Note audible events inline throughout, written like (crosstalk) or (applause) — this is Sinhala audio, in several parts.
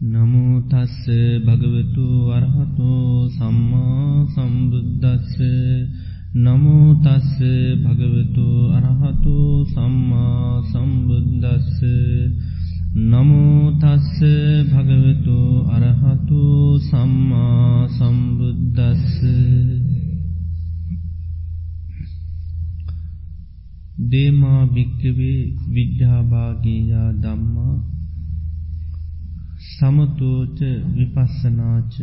නමුතස්ස භගවතු වරහතෝ සම්මා සම්බුද්ධස්ස නමුතස්ස භගවතු අරහතු සම්මා සම්බුද්ධස්ස නමුතස්ස භගවතු අරහතු සම්මා සම්බුද්ධස්ස දේමා භික්කවේ විද්‍යාභාගීයා දම්මා සමතෝච විපස්සනාච.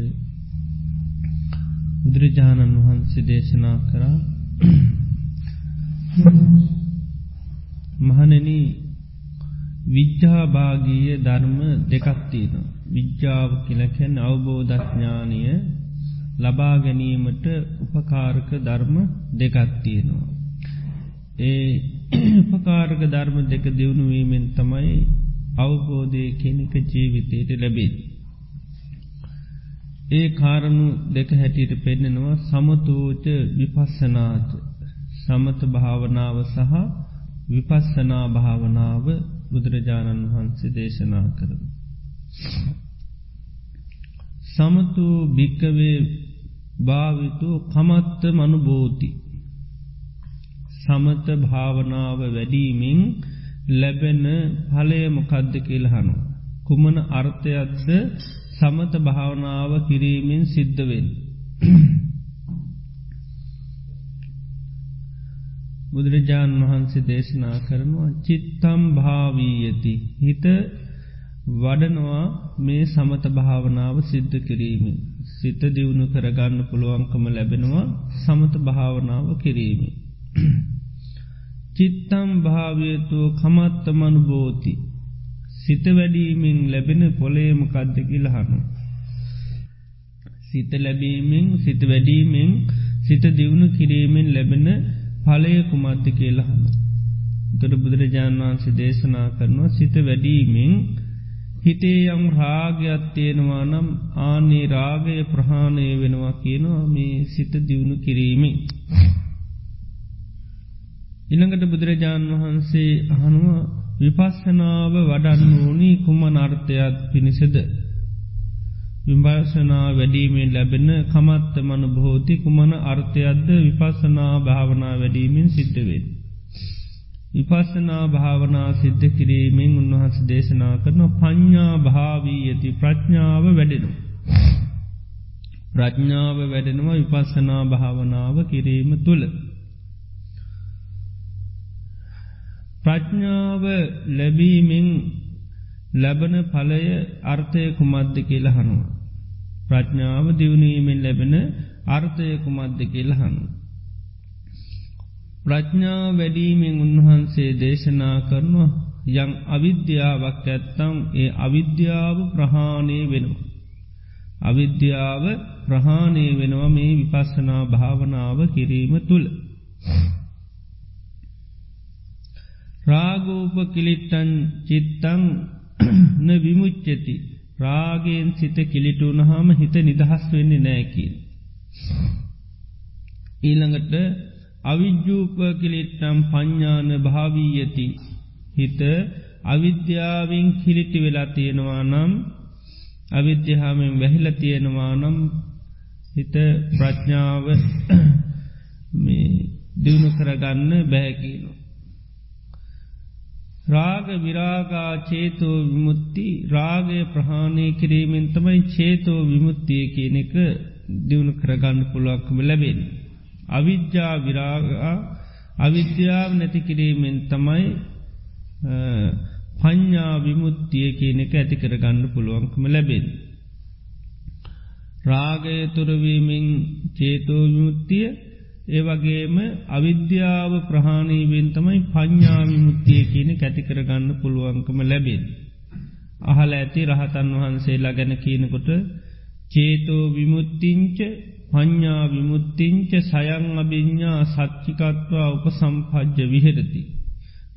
බුදුරජාණන් වහන්සේ දේශනා කරා. මහනෙන විද්‍යාභාගීය ධර්ම දෙකක්තියන විද්‍යාව කියලකැන් අවබෝධඥානය ලබා ගැනීමට උපකාරක ධර්ම දෙකත්තියෙනවා. ඒ (clears throat) උපකාරක ධර්ම දෙක දියුණුවීමෙන් තමයි අවබෝධය කෙනෙක ජීවිතයට ලැබේ. ඒ කාරණු දෙක හැටියට පෙන්නෙනවා සමතෝච විපස්සනාච සමත භාවනාව සහ විපස්සනා භාවනාව බුදුරජාණන් වහන්සේ දේශනා කරන. සමතු භික්කවේ භාවිතු කමත්ත මනුබෝති සමත භාවනාව වැඩීමෙන් ලැබෙන පලයමොකද්ද කියලහනු. කුමන අර්ථයක්ද සමත භාවනාව කිරීමෙන් සිද්ධවෙන්. (coughs) බුදුරජාණන් වහන්සේ දේශනා කරනවා චිත්තම් භාවීයති හිත වඩනවා මේ සමත භාවනාව සිද්ධ කිරීම. සිත දියුණු කරගන්න පුළුවන්කම ලැබෙනවා සමත භාවනාව කිරීම. (coughs) චිත්තම් භාවයතු කමත්තමනු බෝති සිත වැඩීමෙන් ලැබෙන පොලේම කද්දකිලහනු. සිත ලැබීමෙන් සිත වැඩීමෙන් සිත දියුණු කිරීමෙන් ලැබෙන පලය කුමද්ද කියලහනු. තොට බුදුරජාණන් වහන්සේ දේශනා කරනවා සිත වැඩීමෙන් හිතේ යම් රාගයක් තියෙනවා නම් ආනේ රාගය ප්‍රහාණය වෙනවා කියනවා මේ සිත දියුණු කිරීමෙන්. ඉළඟට බුදුරජාණන් වහන්සේ අහනුව විපස්සනාව වඩන්න ඕනී කුම නර්ථයක් පිණිසද. විභාසනා වැඩීමෙන් ලැබෙන කමත්ත මන බෝති කුමන අර්ථයක්ද විපස්සනා භාවනා වැඩීමෙන් සිද්ධවෙන්. විපස්සනා භාවනා සිද්ධ කිරීමෙන් උන්වහස දේශනා කරන පඤ්ඥා භාවී ඇති ප්‍රඥාව වැඩෙනු. ප්‍රඥාව වැඩෙනවා විපස්සනා භාවනාව කිරීම තුළ. ප්‍රඥාව ලැබීමෙන් ලැබන පලය අර්ථය කුමද්ද කියලහනුව. ප්‍රඥාව දියුණීමෙන් ලැබෙන අර්ථය කුමද්ද කියලහනු. ප්‍රඥා වැඩීමෙන් උන්වහන්සේ දේශනා කරනවා යං අවිද්‍යාවක් ඇත්තම් ඒ අවිද්‍යාව ප්‍රහාණය වෙනවා. අවිද්‍යාව ප්‍රහාණය වෙනවා මේ විපස්සනා භාවනාව කිරීම තුළ. රාගෝප කිලිට්ටන් චිත්තං න විමුච්චති රාගයෙන් සිත කිලිටුුණ හාම හිත නිදහස් වෙන්නේ නෑකින්. ඊළඟට අවිද්‍යූප කිලිට්ටම් පඤ්ඥාන භාවීයති හිත අවිද්‍යාවෙන් කිලිටි වෙලා තියෙනවා නම් අවිද්‍යහාමෙන් වැහිල තියෙනවා නම් හිත ප්‍රඥාව දියුණු කරගන්න බැහැකිනවා. රාග විරාගා චේතෝ විමුත්ති රාගය ප්‍රහාණය කිරීමෙන් තමයි චේතෝ විමුත්තිය කියන එක දියුණු කරගන්න පුළුවක්කම ලැබෙන. අවිද්‍යා විරාගා අවිද්‍යාව නැති කිරීමෙන් තමයි පඤ්ඥා විමුත්තිය කියන එක ඇති කරගන්න පුළුවන්කම ලැබෙන. රාගය තුරවීමෙන් චේතෝ විමුත්තිය ඒවගේම අවිද්‍යාව ප්‍රහාණීවෙන් තමයි පඤ්ඥාවිමුත්තිය කියන කැතිකරගන්න පුළුවන්කම ලැබෙන්. අහල ඇති රහතන් වහන්සේලා ගැන කියනකොට චේතෝ විමුත්තිංච පඤ්ඥා විමුත්තිංච සයං අභිඤ්ඥා සච්චිකත්වා උප සම්පජ්ජ විහෙරති.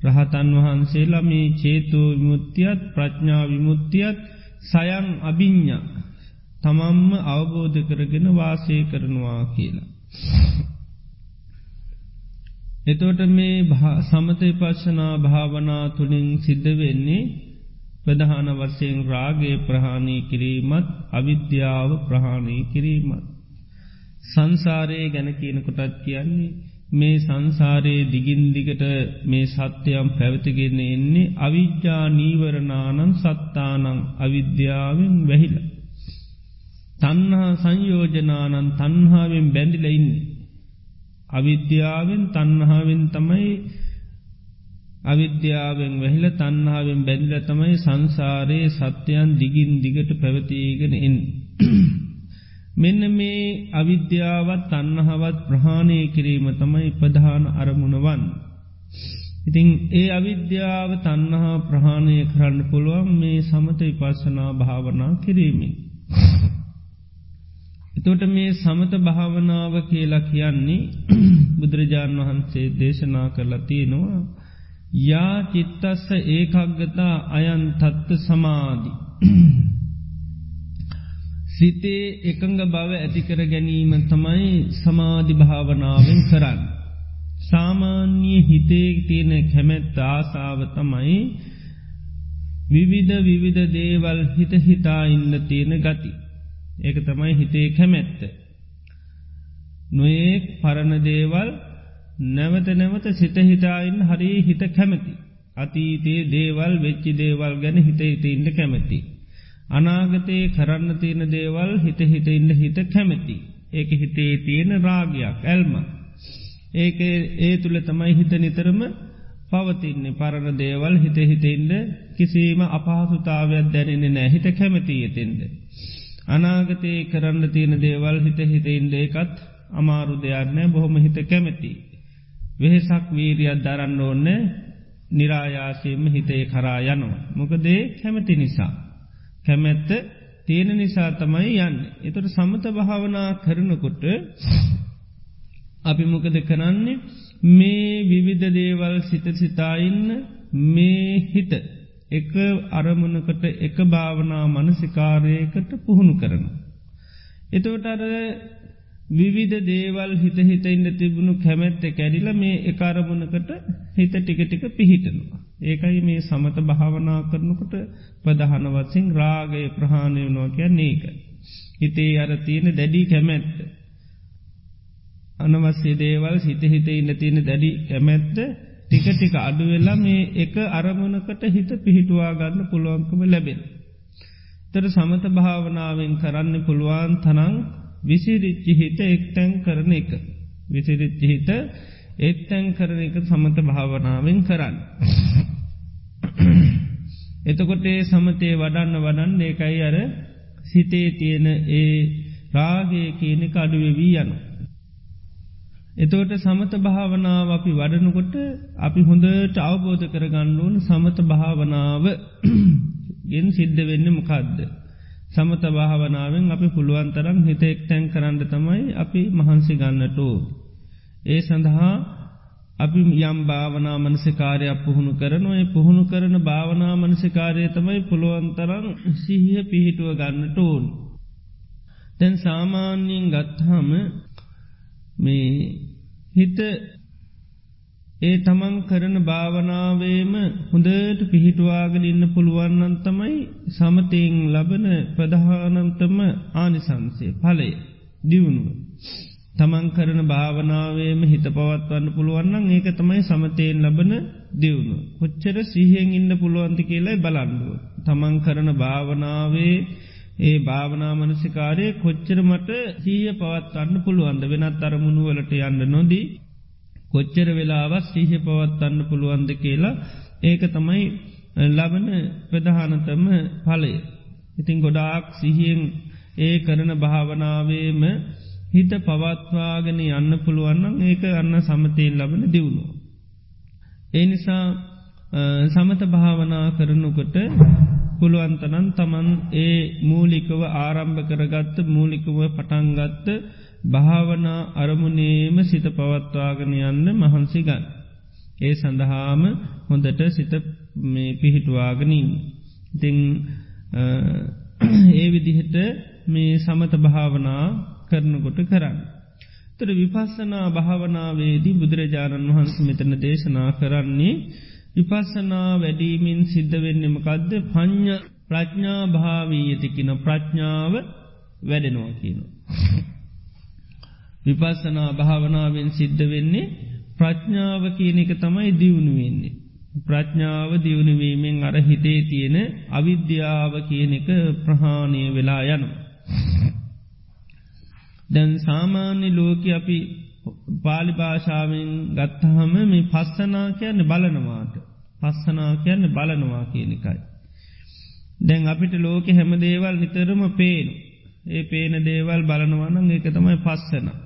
රහතන් වහන්සේලා මේ චේතෝ විමුත්තියත් ප්‍රඥා විමුත්තියත් සයං අභිඤ්ඥා තමම්ම අවබෝධ කරගෙන වාසය කරනවා කියලා. එතෝට මේ සමත පශනා භාවනා තුළින් සිද්ධ වෙන්නේ ප්‍රධාන වස්සයෙන් රාගේ ප්‍රහාණය කිරීමත් අවිද්‍යාව ප්‍රහාණය කිරීමත්. සංසාරයේ ගැන කියනකොටත් කියන්නේ මේ සංසාරයේ දිගින්දිගට මේ සත්‍යයම් පැවතිගෙන එන්නේ අවිද්‍යා නීවරණානන් සත්තානං අවිද්‍යාවෙන් වැහිල. තන්හා සංයෝජනානන් තන්හාාවෙන් බැඳිලඉන්නේ. අවිද්‍යාවෙන් තන්නහාාවෙන් තමයි අවිද්‍යාවෙන් වැහිල තන්නාවෙන් බැඳිල තමයි සංසාරයේ සත්‍යයන් දිගින් දිගට පැවතිීගෙන එන්. මෙන්න මේ අවිද්‍යාවත් තන්නහවත් ප්‍රහාණය කිරීම තමයි ප්‍රධාන අරමුණවන්. ඉතිං ඒ අවිද්‍යාව තන්නහා ප්‍රහාණය කරන්න පුළුවන් මේ සමත විපස්සනා භාවනා කිරීමෙන්. එතොට මේ සමත භාවනාව කියලා කියන්නේ (clears throat) බුදුරජාණන් වහන්සේ දේශනා කරලා තියෙනවා යා චිත්තස්ස ඒකක්ගතා අයන් තත්ත සමාධි. (clears throat) සිතේ එකඟ බව ඇතිකර ගැනීම තමයි සමාධි භාවනාවෙන් කරන්න. සාමාන්‍ය හිතේ තියෙන කැමැත්ත ආසාව තමයි විවිධ විවිධ දේවල් හිත හිතා ඉන්න තියෙන ගති. ඒක තමයි හිතේ කැමැත්ත. නොඒක් පරණ දේවල් නැවත නැවත සිත හිතායින් හරි හිත කැමැති. අතීතයේ දේවල් වෙච්චි දේවල් ගැන හිත හිත ඉන්න කැමැති. අනාගතයේ කරන්න තියෙන දේවල් හිත හිත ඉන්න හිත කැමැති. ඒක හිතේ තියෙන රාගයක් ඇල්ම. ඒක ඒ තුළ තමයි හිත නිතරම පවතින්නේ පරණ දේවල් හිත හිතෙන්ද කිසිීම අපහසුතාවයක් දැනෙන නෑ හිත කැමැතිය තිෙන්ද. අනාගතයේ කරන්න තියෙන දේවල් හිත හිතෙන්ද එකත් අමාරු දෙයක්නෑ බොහොම හිත කැමැති. වෙහෙසක් වීරියක් දරන්න ඕන්න නිරායාසයෙන්ම හිතේ කරා යනවා. මොකදේ කැමැති නිසා. කැමැත්ත තියෙන නිසා තමයි යන්න. එතට සමත භාවනා කරනකොට අපි මොකද කරන්නේ මේ විවිධ දේවල් සිත සිතාඉන්න මේ හිත එක අරමුණකට එක භාවනා මනසිකාරයකට පුහුණු කරන. එතවට අර විවිධ දේවල් හිත හිත ඉන්න තිබුණු කැමැත්ත කැඩිල මේ එකරමුණකට හිත ටික ටික පිහිටනවා. ඒකයි මේ සමත භාවනා කරනකොට ප්‍රධානවත්සිං රාගය ප්‍රහාණය වනවා කියන්නේ ඒක. හිතේ අර තියෙන දැඩී කැමැත්ත. අනවස්සේ දේවල් සිත හිත ඉන්න තියෙන දැඩි කැමැත්ත ටික ටික අඩුවෙලා මේ එක අරමුණකට හිත පිහිටුවා ගන්න පුළුවන්කම ලැබෙන. තර සමත භාවනාවෙන් කරන්න පුළුවන් තනං විසිරිච්චි හිත එක්තැන් කරන එක. විසිරිච්චි හිත එත්තැන් කරන එක සමත භාවනාවෙන් කරන්න. එතකොට ඒ සමතේ වඩන්න වඩන්න ඒකයි අර සිතේ තියෙන ඒ රාගේ කියනෙ අඩුවවී යනු. එතෝට සමත භාවනාව අපි වඩනකොට අපි හොඳට අවබෝධ කරගණ්ඩුවන් සමත භාවනාව (clears throat) ගෙන් සිද්ධ වෙන්න මොකක්ද. සමත භාවනාවෙන් අපි පුළුවන්තරම් හිත එක්තැන් කරන්න තමයි අපි මහන්සි ගන්නටෝ. ඒ සඳහා අපි යම් භාවනා මනසිකාරයක් පුහුණු කරනවා පුහුණු කරන භාවනා මනසිකාරය තමයි පුළුවන්තරම් සිහිය පිහිටුව ගන්නට ඕන්. තැන් සාමාන්‍යයෙන් ගත්හම මේ හිත ඒ තමන් කරන භාවනාවේම හොඳට පිහිටවාගෙන ඉන්න පුළුවන්නන් තමයි සමතයෙන් ලබන ප්‍රධානන්තම ආනිසංසය පලය දියුණුව. තමන් කරන භාවනාවේම හිත පවත්වන්න පුළුවන්නන් ඒක තමයි සමතයෙන් ලබන දියුණු. කොච්චර සිහෙන් ඉන්න පුළුවන්ති කියලයි බලන්ඩුව. තමන් කරන භාවනාවේ ඒ භාවනා මනසිකාරය කොච්චර මට සීය පවත්වන්න පුළුවන්ද වෙනත් අරමුණුවලට යන්න නොදී කොච්චර වෙලාවත් සීහ පවත්වන්න පුළුවන්ද කියලා ඒක තමයි ලබන ප්‍රධානතම පලය. ඉතිං ගොඩාක් සිහියෙන් ඒ කරන භාවනාවේම හිත පවත්වාගෙන යන්න පුළුවන්නම් ඒක අන්න සමතයෙන් ලබන දියුණු. ඒ නිසා සමත භාවනා කරනකොට පුළුවන්තනන් තමන් ඒ මූලිකව ආරම්භ කරගත්ත මූලිකව පටන්ගත්ත භාවනා අරමුණේම සිත පවත්වාගෙන යන්න මහන්සිගන්. ඒ සඳහාම හොඳට සිත පිහිටවාගෙනින්. ඉතිං ඒ විදිහට මේ සමත භාවනා කරනකොට කරන්න. තර විපස්සනා භාවනාවේදී බුදුරජාණන් වහන්ස මෙතන දේශනා කරන්නේ විපස්සනා වැඩීමෙන් සිද්ධ වෙන්නමකදද පඥ්ඥ ප්‍රඥා භාවීයතිකින ප්‍රඥාව වැඩෙනවා කියන. විපස්සනා භාවනාවෙන් සිද්ධ වෙන්නේ ප්‍රඥාව කියන එක තමයි දියුණු වෙන්නේ. ප්‍රඥාව දියුණුවීමෙන් අර හිතේ තියෙන අවිද්‍යාව කියන එක ප්‍රහාණය වෙලා යනු. දැන් සාමාන්‍ය ලෝක අපි පාලි භාෂාවෙන් ගත්තහම මේ පස්සනා කියන්න බලනවාට පස්සනා කියන්න බලනවා කියනකයි. දැන් අපිට ලෝක හැම දේවල් නිතරම පේනු. ඒ පේන දේවල් බලනවනං ඒක තමයි පස්සනා.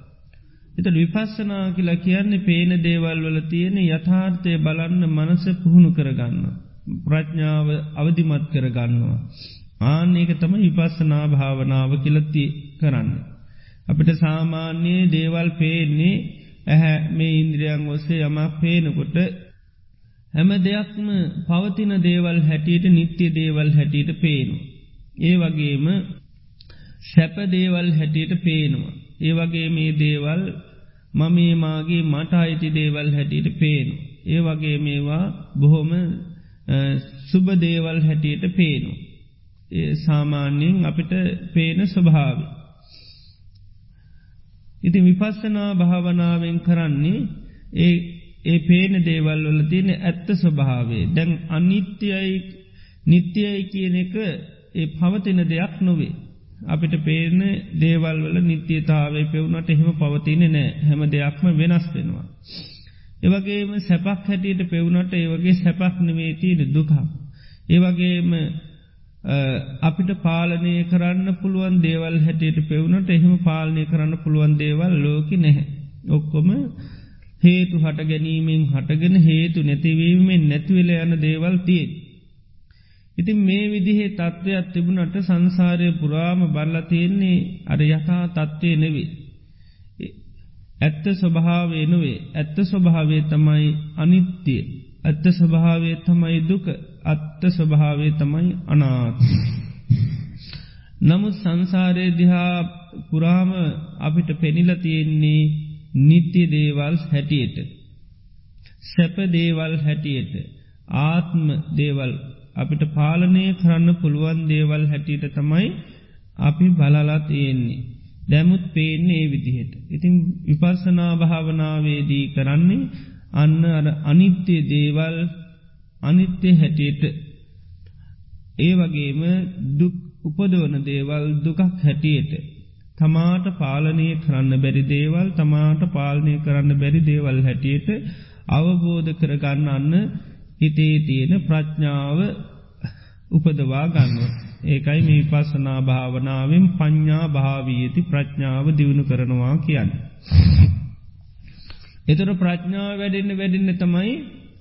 එත විපස්සනා කියලා කියන්නේ පේන දේවල් වල තියෙන යථාර්ථය බලන්න මනස පුහුණු කරගන්න. ප්‍රඥාව අවධිමත් කරගන්නවා. ආන්නේක තම විපස්සනා භාවනාව කියලති කරන්න. අපිට සාමාන්‍යයේ දේවල් පේන්නේ ඇහැ මේ ඉන්ද්‍රියන් ඔස්සේ යමක් පේනකොට හැම දෙයක්ම පවතින දේවල් හැටියට නිත්‍ය දේවල් හැටියට පේනු. ඒ වගේම සැප දේවල් හැටියට පේනවා. ඒ වගේ මේ දේවල් මමේ මාගේ මට අයිති දේවල් හැටියට පේනු. ඒ වගේ මේවා බොහොම සුබ දේවල් හැටියට පේනු. ඒ සාමාන්‍යයෙන් අපිට පේන ස්වභාව. ඉති විපස්සනා භාවනාවෙන් කරන්නේ ඒ ඒ පේන දේවල් වල තියෙන ඇත්ත ස්වභාවේ දැන් අනිත්‍යයි නිත්‍යයි කියන එක ඒ පවතින දෙයක් නොවේ. අපිට පේන දේවල් වල නිත්‍යතාවේ පෙවුණට එහෙම පවතින නෑ හැම දෙයක්ම වෙනස් වෙනවා. ඒවගේම සැපක් හැටියට පෙවුණට ඒවගේ සැපක් නෙවේතිීන දුකා. ඒවගේම අපිට පාලනය කරන්න පුළුවන් දේවල් හැටියට පෙවුණට එහෙම පාලනය කරන්න පුළුවන් දේවල් ලෝක නැහැ. ඔක්කොම හේතු හට ගැනීමෙන් හටගෙන හේතු නැතිවීමෙන් නැතිවෙල යන දේවල් තියෙන්. ඉතින් මේ විදිහේ තත්ත්වයක් තිබුණට සංසාරය පුරාම බල්ල තියෙන්නේ අර යකා තත්ත්වය නෙවේ. ඇත්ත ස්වභාවේ නොවේ ඇත්ත ස්වභාවේ තමයි අනිත්‍යය ඇත්ත ස්වභාවේ තමයි දුක අත්ත ස්වභාවේ තමයි අනාත්. නමුත් සංසාරය දිහා පුරාම අපිට පෙනිල තියෙන්නේ නිත්‍ය දේවල් හැටියට. සැප දේවල් හැටියට. ආත්ම දේවල් අපිට පාලනය කරන්න පුළුවන් දේවල් හැටියට තමයි අපි බලලා තියෙන්නේ. දැමුත් පේන්නේ ඒ විදිහට. ඉතින් විපර්සනා භාවනාවේදී කරන්නේ අන්න අර අනිත්‍ය දේවල් අනිත්‍ය හැටියට ඒ වගේම දුක් උපදවන දේවල් දුකක් හැටියට තමාට පාලනය කරන්න බැරි දේවල් තමාට පාලනය කරන්න බැරි දේවල් හැටියට අවබෝධ කරගන්න අන්න හිතේ තියෙන ප්‍රඥාව උපදවා ගන්න. ඒකයි මේ පස්සනා භාවනාවෙන් පඤ්ඥා භාවීති ප්‍රඥාව දියුණු කරනවා කියන්න. එතර ප්‍රඥාව වැඩෙන්න්න වැඩෙන්න්න තමයි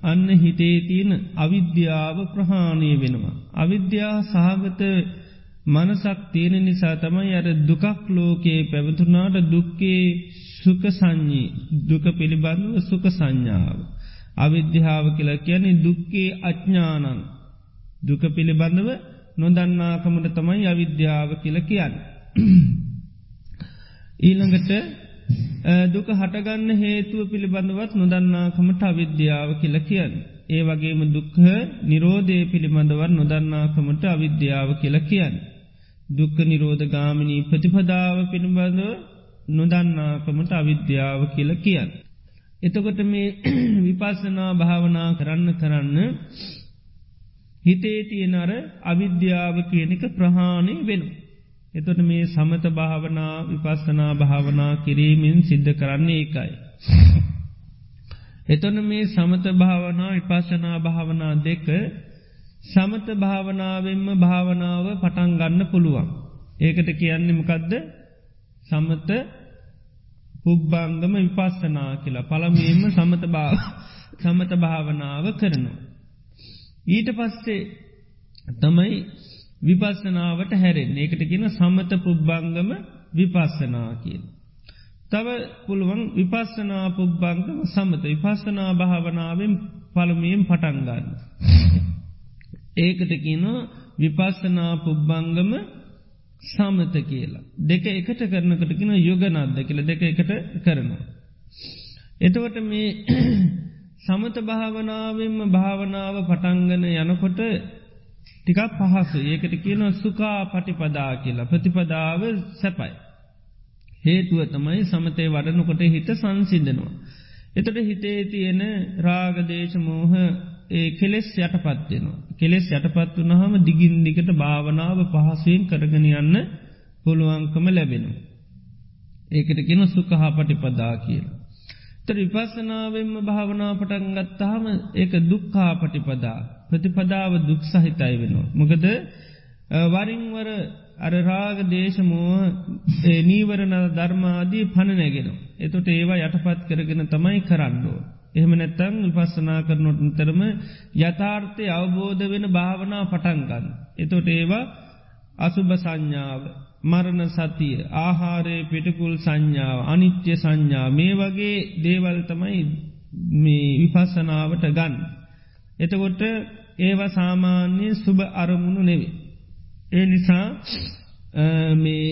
අන්න හිතේ තියෙන අවිද්‍යාව ප්‍රහාණය වෙනවා. අවිද්‍යා සහගත මනසක් තියෙන නිසා තමයි අර දුකක් ලෝකයේ පැවතුනාට දුක්කේ සුක සංඥී දුක පිළිබඳව සුක සංඥාව. අවිද්‍යාව කියලා කියන්නේ දුක්කේ අඥ්ඥානන් දුක පිළිබඳව නොදන්නාකමට තමයි අවිද්‍යාව කියල කියන්න. (clears throat) ඊළඟට දුක හටගන්න හේතුව පිළිබඳවත් නොදන්නාකමට අවිද්‍යාව කියල කියන්න. ඒ වගේම දුක්හ නිරෝධය පිළිබඳවත් නොදන්නාකමට අවිද්‍යාව කියල කියන්න. දුක්ක නිරෝධ ගාමිණී ප්‍රතිපදාව පිළිබඳව නොදන්නාකමට අවිද්‍යාව කියල කියන්න. එතකොට මේ (clears throat) විපස්සනා භාවනා කරන්න කරන්න හිතේ තියෙනර අවිද්‍යාව කියනක ප්‍රහාණය වෙනු. එතොට මේ සමත භාවනා විපස්සනා භාවනා කිරීමෙන් සිද්ධ කරන්නේ ඒකයි. එතොන මේ සමත භාවනා විපස්සනා භාවනා දෙක සමත භාවනාවෙන්ම භාවනාව පටන් ගන්න පුළුවන්. ඒකට කියන්නෙමකදද සමත පුබ්බංගම විපස්සනා කියලා පළමයෙන්ම සමත භාව සමත භාවනාව කරනවා. ඊට පස්සේ තමයි විපස්සනාවට හැරෙන් ඒකට කියන සමත පුබ්බංගම විපස්සනා කියල. තව පුළුවන් විපස්සනා පුබ්බංගම සමත විපස්සනා භාවනාවෙන් පළමයෙන් පටන්ගන්න. ඒකට කියන විපස්සනා පුබ්බංගම සමත කියලා. දෙක එකට කරනකට කියෙන යුගනද්ද කියල දෙක එකට කරනවා. එතවට මේ (clears throat) සමත භාවනාවෙන්ම භාවනාව පටංගන යනකොට ටිකක් පහසු ඒකට කියන සුකා පටිපදා කියලා ප්‍රතිපදාව සැපයි. හේතුව තමයි සමතය වඩනකොට හිත සංසිද්ධනවා. එතට හිතේ තියෙන රාගදේශමෝහ ඒ කෙලෙස් යටපත්වෙනවා. කෙලෙස් යටපත් වනහම දිගින් දිකට භාවනාව පහසුවෙන් කරගෙන යන්න පුළුවන්කම ලැබෙනවා. ඒකට කෙන සුකහා පටිපදා කියලා. තර විපස්සනාවෙන්ම භාවනා පටන් ගත්තාහම ඒක දුක්කා පටිපදා ප්‍රතිපදාව දුක් සහිතයි වෙනවා. මොකද වරින්වර අර රාග දේශමෝහ නීවරණ ධර්මාදී පණ නැගෙන. එතොට ඒවා යටපත් කරගෙන තමයි කරන්නෝ. එහෙම නැත්තං විපස්සනා කරනොට තරම යථාර්ථය අවබෝධ වෙන භාවනා පටන්ගන්න. එතොට ඒවා අසුභ සංඥාව මරණ සතිය ආහාරය පිටකුල් සංඥාව අනිත්‍ය සංඥා මේ වගේ දේවල් තමයි මේ විපස්සනාවට ගන්න. එතකොට ඒවා සාමාන්‍ය සුභ අරමුණු නෙවේ. ඒ නිසා මේ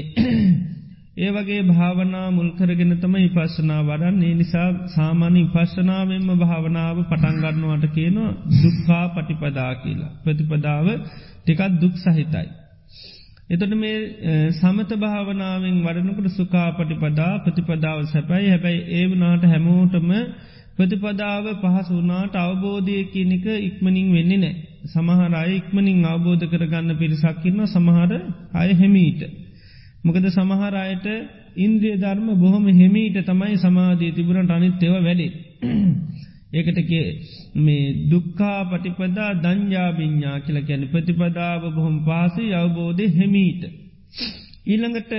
ඒ වගේ භාවනා මුල්කරගෙන තම ඉපස්සනා වඩන් ඒ නිසා සාමාන්‍ය පශ්නාවෙන්ම භාවනාව පටන්ගන්නවාට කියනවා දුක්කා පටිපදා කියලා. ප්‍රතිපදාව ටිකත් දුක් සහිතයි. එතොට මේ සමත භාවනාවෙන් වඩනකට සුකා පටිපදා ප්‍රතිපදාව සැපයි හැබැයි ඒ වනාට හැමෝටම ප්‍රතිපදාව පහස වනාට අවබෝධය කියනික ඉක්මනින් වෙන්නේ නෑ. සමහරය ඉක්මනින් අවබෝධ කරගන්න පිරිසක්කින්න සමහර අය හෙමීට. මොකද සමහරයට ඉන්ද්‍රිය ධර්ම බොහොම හෙමීට තමයි සමාධී තිබුණට අනිත්තෙව වැඩේ. (clears throat) ඒකට මේ දුක්කා පටිපදා දංජාබිඤ්ඥා කියල කැන ප්‍රතිපදාව බොහොම පාසි අවබෝධය හෙමීට. ඊළඟට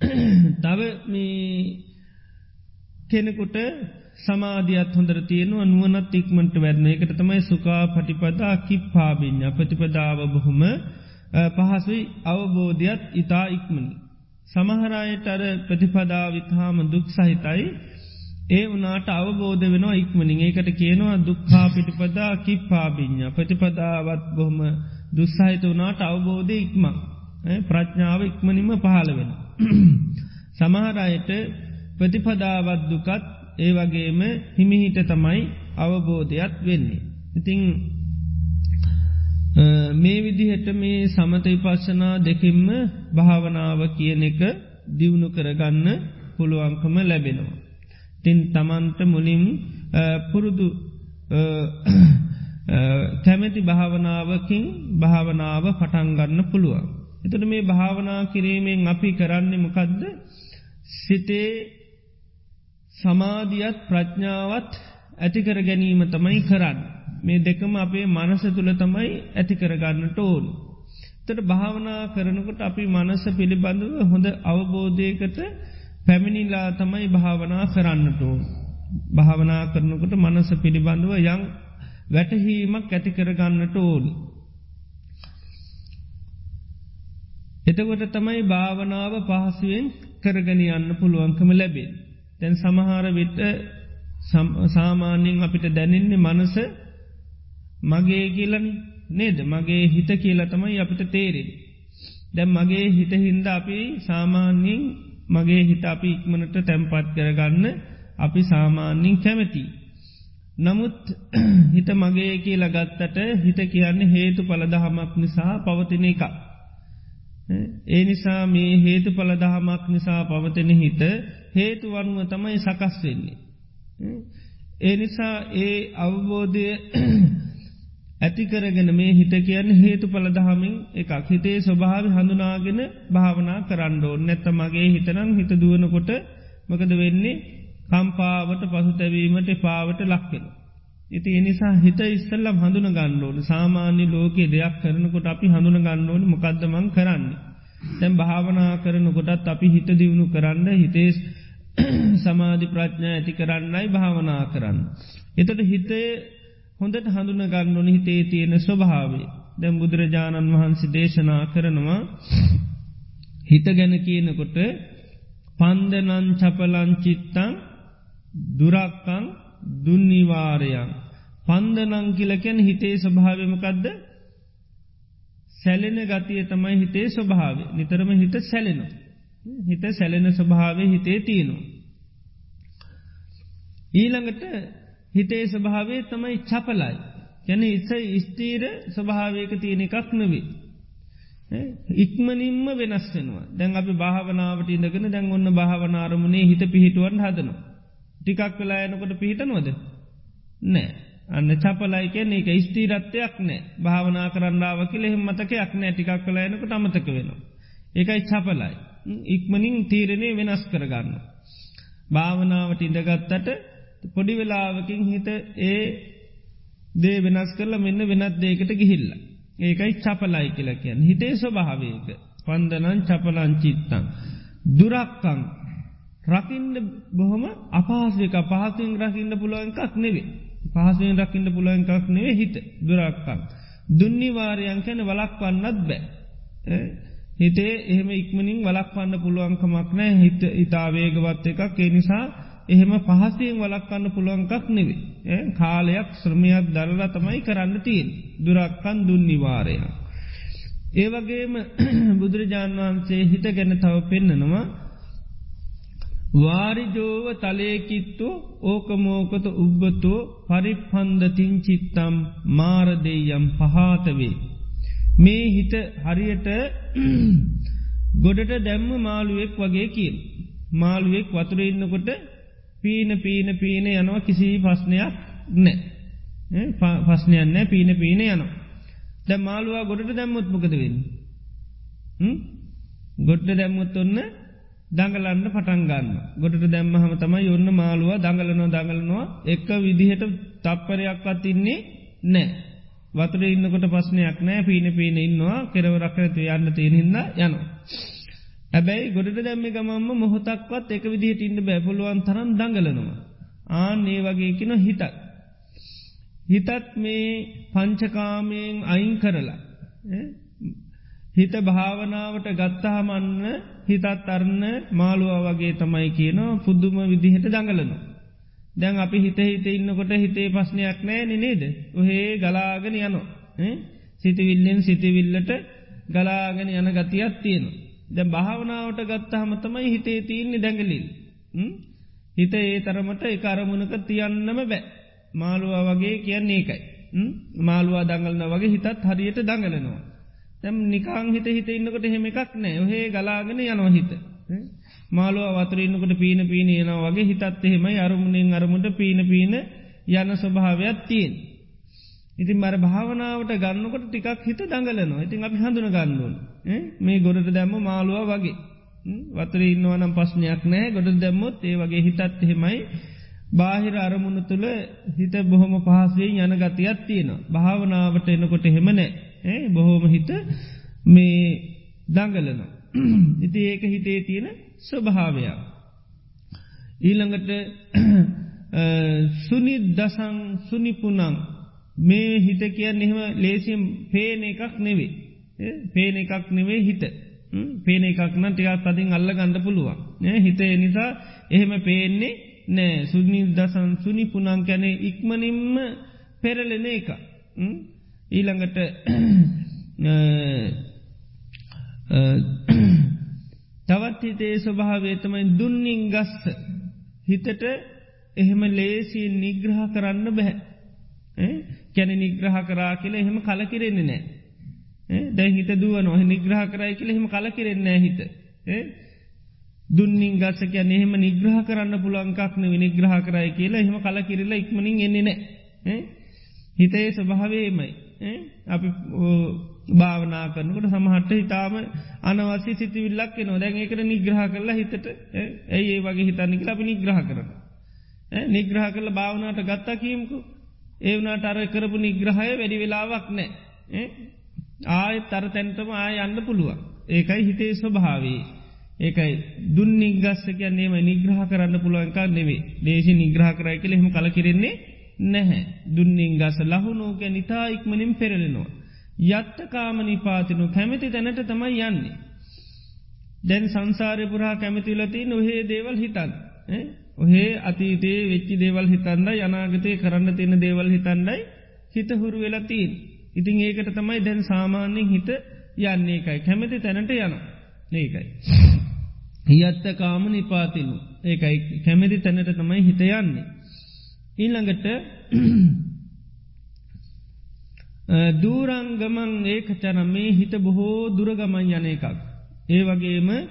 (clears throat) තව කෙනෙකුට සමාධියත් හොඳර තියෙනවා නුවනත් ඉක්මට වැරන එකට තමයි සුකා පටිපදා කිප්පාබිඤ්ඥ ප්‍රතිපදාව බොහොම පහසුයි අවබෝධයත් ඉතා ඉක්මනි. සමහරයට අර ප්‍රතිපදාවිත්හාම දුක් සහිතයි ඒ වනාට අවබෝධ වෙනවා ඉක්මනින් ඒකට කියනවා දුක්හා පිටිපදා කිප්පාබිඤ්ඥ ප්‍රතිපදාවත් බොහොම දුස්සහිත වනාට අවබෝධය ඉක්මක් ප්‍රඥාව ඉක්මනින්ම පහළ වෙන. (clears throat) සමහරයට ප්‍රතිපදාවත් දුකත් ඒ වගේම හිමිහිට තමයි අවබෝධයක් වෙන්නේ. ඉතිං මේ විදිහට මේ සමත විපස්සනා දෙකින්ම භාවනාව කියන එක දියුණු කරගන්න පුළුවන්කම ලැබෙනවා. තින් තමන්ට මුලින් පුරුදු කැමැති භාවනාවකින් භාවනාව පටන්ගන්න පුළුවන්. එතට මේ භාවනා කිරීමෙන් අපි කරන්නේ මොකදද සිතේ සමාධියත් ප්‍රඥාවත් ඇතිකර ගැනීම තමයි කරන්න. මේ දෙකම අපේ මනස තුළ තමයි ඇතිකරගන්නට ඕන්. තට භාවනා කරනකොට අපි මනස පිළිබඳව හොඳ අවබෝධයකට පැමිණිලා තමයි භාවනා කරන්නට ඕන්. භාවනා කරනකොට මනස පිළිබඳව යං වැටහීමක් ඇතිකරගන්නට ඕන්. එතකොට තමයි භාවනාව පහසුවෙන් කරගනි යන්න පුළුවන්කම ලැබේ. තැන් සමහර විට සාමාන්‍යෙන් අපිට දැනෙන්නේ මනස මගේ කියලනි නේද මගේ හිත කියලා තමයි අපිට තේරෙන්. දැම් මගේ හිත හින්ද අපි සාමාන්‍යයෙන් මගේ හිත අපි ඉක්මනට තැම්පත් කරගන්න අපි සාමාන්‍යින් කැමැති. නමුත් (clears throat) හිත මගේ කියලා ගත්තට හිත කියන්නේ හේතු පලදහමක් නිසා පවතින එක. ඒ නිසා මේ හේතු පලදහමක් නිසා පවතින හිත හේතු වනුව තමයි සකස් වෙන්නේ. ඒ නිසා ඒ අවබෝධය ඇතිකරගෙන මේ හිත කියන්න හේතු පලදහමින් එකක් හිතේ ස්වභාව හඳුනාගෙන භාවනා කරන්නඩෝ නැත්ත මගේ හිතනම් හිත දුවනකොට මකද වෙන්නේ කම්පාවට පසුතැවීමට පාවට ලක්කෙන. ඉති එනිසා හිත ඉස්සල්ලම් හඳුන ගන්නඩෝන සාමාන්‍ය ලෝකයේ දෙයක් කරනකොට අපි හඳුන ගන්නඩෝන මොකක්දමං කරන්නේ. තැම් භාවනා කරනකොටත් අපි හිත දියුණු කරන්න හිතේ (clears throat) සමාධි ප්‍රඥා ඇති කරන්නයි භාවනා කරන්න. එතට හිතේ හොඳට හඳුන ගන්නනොන හිතේ තියෙන ස්වභාවේ දැම් බුදුරජාණන් වහන්සේ දේශනා කරනවා හිත ගැන කියනකොට පන්දනන් චපලංචිත්තං දුරක්කං දුන්නිවාරයන් පන්දනං කියලකැන හිතේ ස්වභාවමකදද සැලෙන ගතිය තමයි හිතේ ස්වභාව නිතරම හිත සැලෙන හිත සැලෙන ස්වභාවය හිතේ තියෙනවා. ඊළඟට හිතේ ස්වභාවේ තමයි චපලයි. යැන ඉස ස්තීර ස්වභාවයක තියෙන එකක් නෙවේ. ඉක්මනින්ම වෙනස් වෙනවා දැන් අපි භාවනාවට ඉඳගෙන දැන් ඔන්න භාවනාරමුණේ හිත පිහිටුවන් හදනවා. ටිකක් වෙලා යනකොට පිහිටනවද. නෑ. අන්න චපලයි කියන එක ස්තීරත්වයක් නෑ භාවනා කරන්නාව කියල එහෙම මතකයක් නෑ ටිකක් කලා යනකට අමතක වෙනවා. ඒකයි චපලයි. ඉක්මනින් තීරණය වෙනස් කරගන්න. භාවනාවට ඉඳගත්තට පොඩි වෙලාවකින් හිත ඒ දේ වෙනස් කරලා මෙන්න වෙනත් දේකට ගිහිල්ල. ඒකයි චපලයි කියල කියන්න හිතේ ස්වභාවයක පන්දනන් චපලංචිත්තං. දුරක්කං රකින්න බොහොම අපහසක පහසුවෙන් රකින්න පුළුවන් එකක් නෙවේ. පහසුවෙන් රකින්න පුළුවන් එකක් නෙවේ හිත දුරක්කං. දුන්නිවාරයන් කැන වලක් වන්නත් බෑ. හිතේ එහෙම ඉක්මනින් වලක්වන්න පුළුවන්කමක් නෑ හිත ඉතාවේගවත් එකක් ඒ නිසා එහෙම පහසයෙන් වලක්වන්න පුළුවන්කක් නෙවේ. කාලයක් ශ්‍රමයක් දරලා තමයි කරන්න තියෙන් දුරක්කන් දුන්නිවාරයක්. ඒවගේම (clears throat) බුදුරජාණන් වහන්සේ හිත ගැන තව පෙන්නනවා වාරිජෝව තලේකිත්තු ඕකමෝකත උබ්බතෝ පරිප්හන්දතින් චිත්තම් මාරදෙයම් පහාතවේ. මේ හිත හරියට (clears throat) ගොඩට දැම්ම මාළුවෙක් වගේ කියල්. මාළුවෙක් වතුර ඉන්නකොට පීන පීන පීන යනවා කිසි පස්්නයක් නෑ පස්්නයන්න පීන පීන යනවා. ද මාළුවා ගොඩට දැම්මුත්මකද වෙන්න. ගොඩ්ඩ දැම්මුත් ඔන්න දඟලන්න පටන්ගන්න ගොඩට දැම්ම හම තමයි ඔන්න මාළුව දඟලනවා දඟලනවා එක විදිහට තප්පරයක්වත් ඉන්නේ නෑ. වතුර ඉන්නකොට පස්්නයක් නෑ පීන පීන ඉන්නවා කෙරවරක්කරතු යන්න තියෙනහින්න යනවා. ඇබැයි ගොඩට දැම්ම ගමම්ම මොහොතක්වත් එක විදිහට ඉන්න බැපුළුවන් තරන් දඟලනවා. ආන් ඒ වගේ කින හිතත්. හිතත් මේ පංචකාමයෙන් අයින් කරලා. හිත භාවනාවට ගත්තහමන්න හිතත් අරන්න මාළුව වගේ තමයි කියනවා පුද්දුම විදිහට දඟලනවා. දැන් අපි හිත හිත ඉන්නකොට හිතේ පස්්නයක් නෑ නේද. ඔහේ ගලාගෙන යනො. සිතිවිල්ලෙන් සිතිවිල්ලට ගලාගෙන යන ගතියක් තියෙනවා. දැ භාවනාවට ගත්තහම තමයි හිතේ තියන්නේ දැඟලිල්. හිත ඒ තරමට එක අරමුණක තියන්නම බෑ. මාළුවා වගේ කියන්නේ ඒකයි. මාළුවා දඟලන වගේ හිතත් හරියට දඟලනවා. තැම් නිකාං හිත හිත ඉන්නකට හෙම එකක් නෑ ඔහේ ගලාගෙන යනවා හිත. මාළුව වතරන්නකට පීන පීන යනවා වගේ හිතත් එහෙමයි අරමුණෙන් අරමුට පීන පීන යන ස්වභාවයක් තියෙන්. ඉතින් මර භාවනාවට ගන්නකොට ටිකක් හිත දඟලනවා ඉතින් අපි හඳුන ගන්නුවන් මේ ගොඩට දැම්ම මාළුව වගේ. වතර ඉන්නවනම් පස්්නයක් නෑ ගොඩ දැම්මොත් ඒ වගේ හිතත් එහෙමයි බාහිර අරමුණ තුළ හිත බොහොම පහසේ යන ගතියක් තියෙනවා. භාවනාවට එනකොට හෙමනෑ ඒ බොහෝම හිත මේ දංගලනවා. (clears throat) ඉති ඒක හිතේ තියෙන ස්වභාවයක්. ඊළඟට (clears throat) සුනි දසං සුනිපුනං මේ හිත කියන්න එහෙම ලේසිම් පේන එකක් නෙවේ. පේන එකක් නෙවේ හිත. පේන එකක් නම් ටිකක් තදින් අල්ල ගණඩ පුළුවන්. හිත නිසා එහෙම පේන්නේ නෑ සුනි දසන් සුනි පුනං කැනේ ඉක්මනින්ම පෙරලෙන එක. ඊළඟට තවත් හිතේ ස්වභාවේතමයි දුන්නින් ගස්ස හිතට එහෙම ලේසි නිග්‍රහ කරන්න බැහැ කැන නිග්‍රහ කරා කියල එහෙම කලකිරෙන්නේ නෑ දැ හිත දුව නොහ නිග්‍රහ කරයි කියල එහෙම කලකිරෙන්නේ හිත. දුන්නින් ගස්ස කියැන එහෙම නිග්‍රහ කරන්න පුළන්කක්න විනිග්‍රහ කරයි කියලා එහෙම කලකිරලා ඉක්මනින් එන්නේ නෑ හිතේ ස්වභාවේමයි අපි භාවනා කරනකට සමහට හිතාම අනවසි සිතිවිල්ලක් නො දැන් ඒකට නිග්‍රහ කරලා හිතට ඇයි ඒ වගේ හිතන්නක අපි නිග්‍රහ කරන. නිග්‍රහ කරල භාවනාට ගත්තා කියීමකු. ඒවනාට අර කරපු නිග්‍රහය වැඩි වෙලාවක් නෑ. ආය තර තැන්ටම ආය යන්න පුළුවන්. ඒකයි හිතේ ස්වභාවේ. ඒකයි දුන් නිගස්ස කියන්නේම නිග්‍රහ කරන්න පුළුවන්කා නෙවේ දේශ නිග්‍රහ කරයි කළෙහෙම කල කිරෙන්නේ නැහැ. දුන්නින් ගස ලහුණෝක නිතා ඉක්මනින් පෙරලෙනවා. යත්තකාම නිපාතිනු කැමති තැනට තමයි යන්නේ. දැන් සංසාරය පුරා කැමතිලති නොහේ දේවල් හිතන්. ඔහේ අතීතේ වෙච්චි දේවල් හිතන්ද යනාගතය කරන්න තියෙන දේවල් හිතන්ඩයි හිත හුරු වෙලතිීන්. ඉතින් ඒකට තමයි දැන් සාමාන්‍යෙන් හිත යන්නේ එකයි කැමති තැනට යන ඒකයි. යත්ත කාම නිපාතිනු ඒකයි කැමති තැනට තමයි හිත යන්නේ. ඊළඟට (clears throat) දූරංගමන් ඒකචන මේ හිත බොහෝ දුරගමන් යන එකක්. ඒ වගේම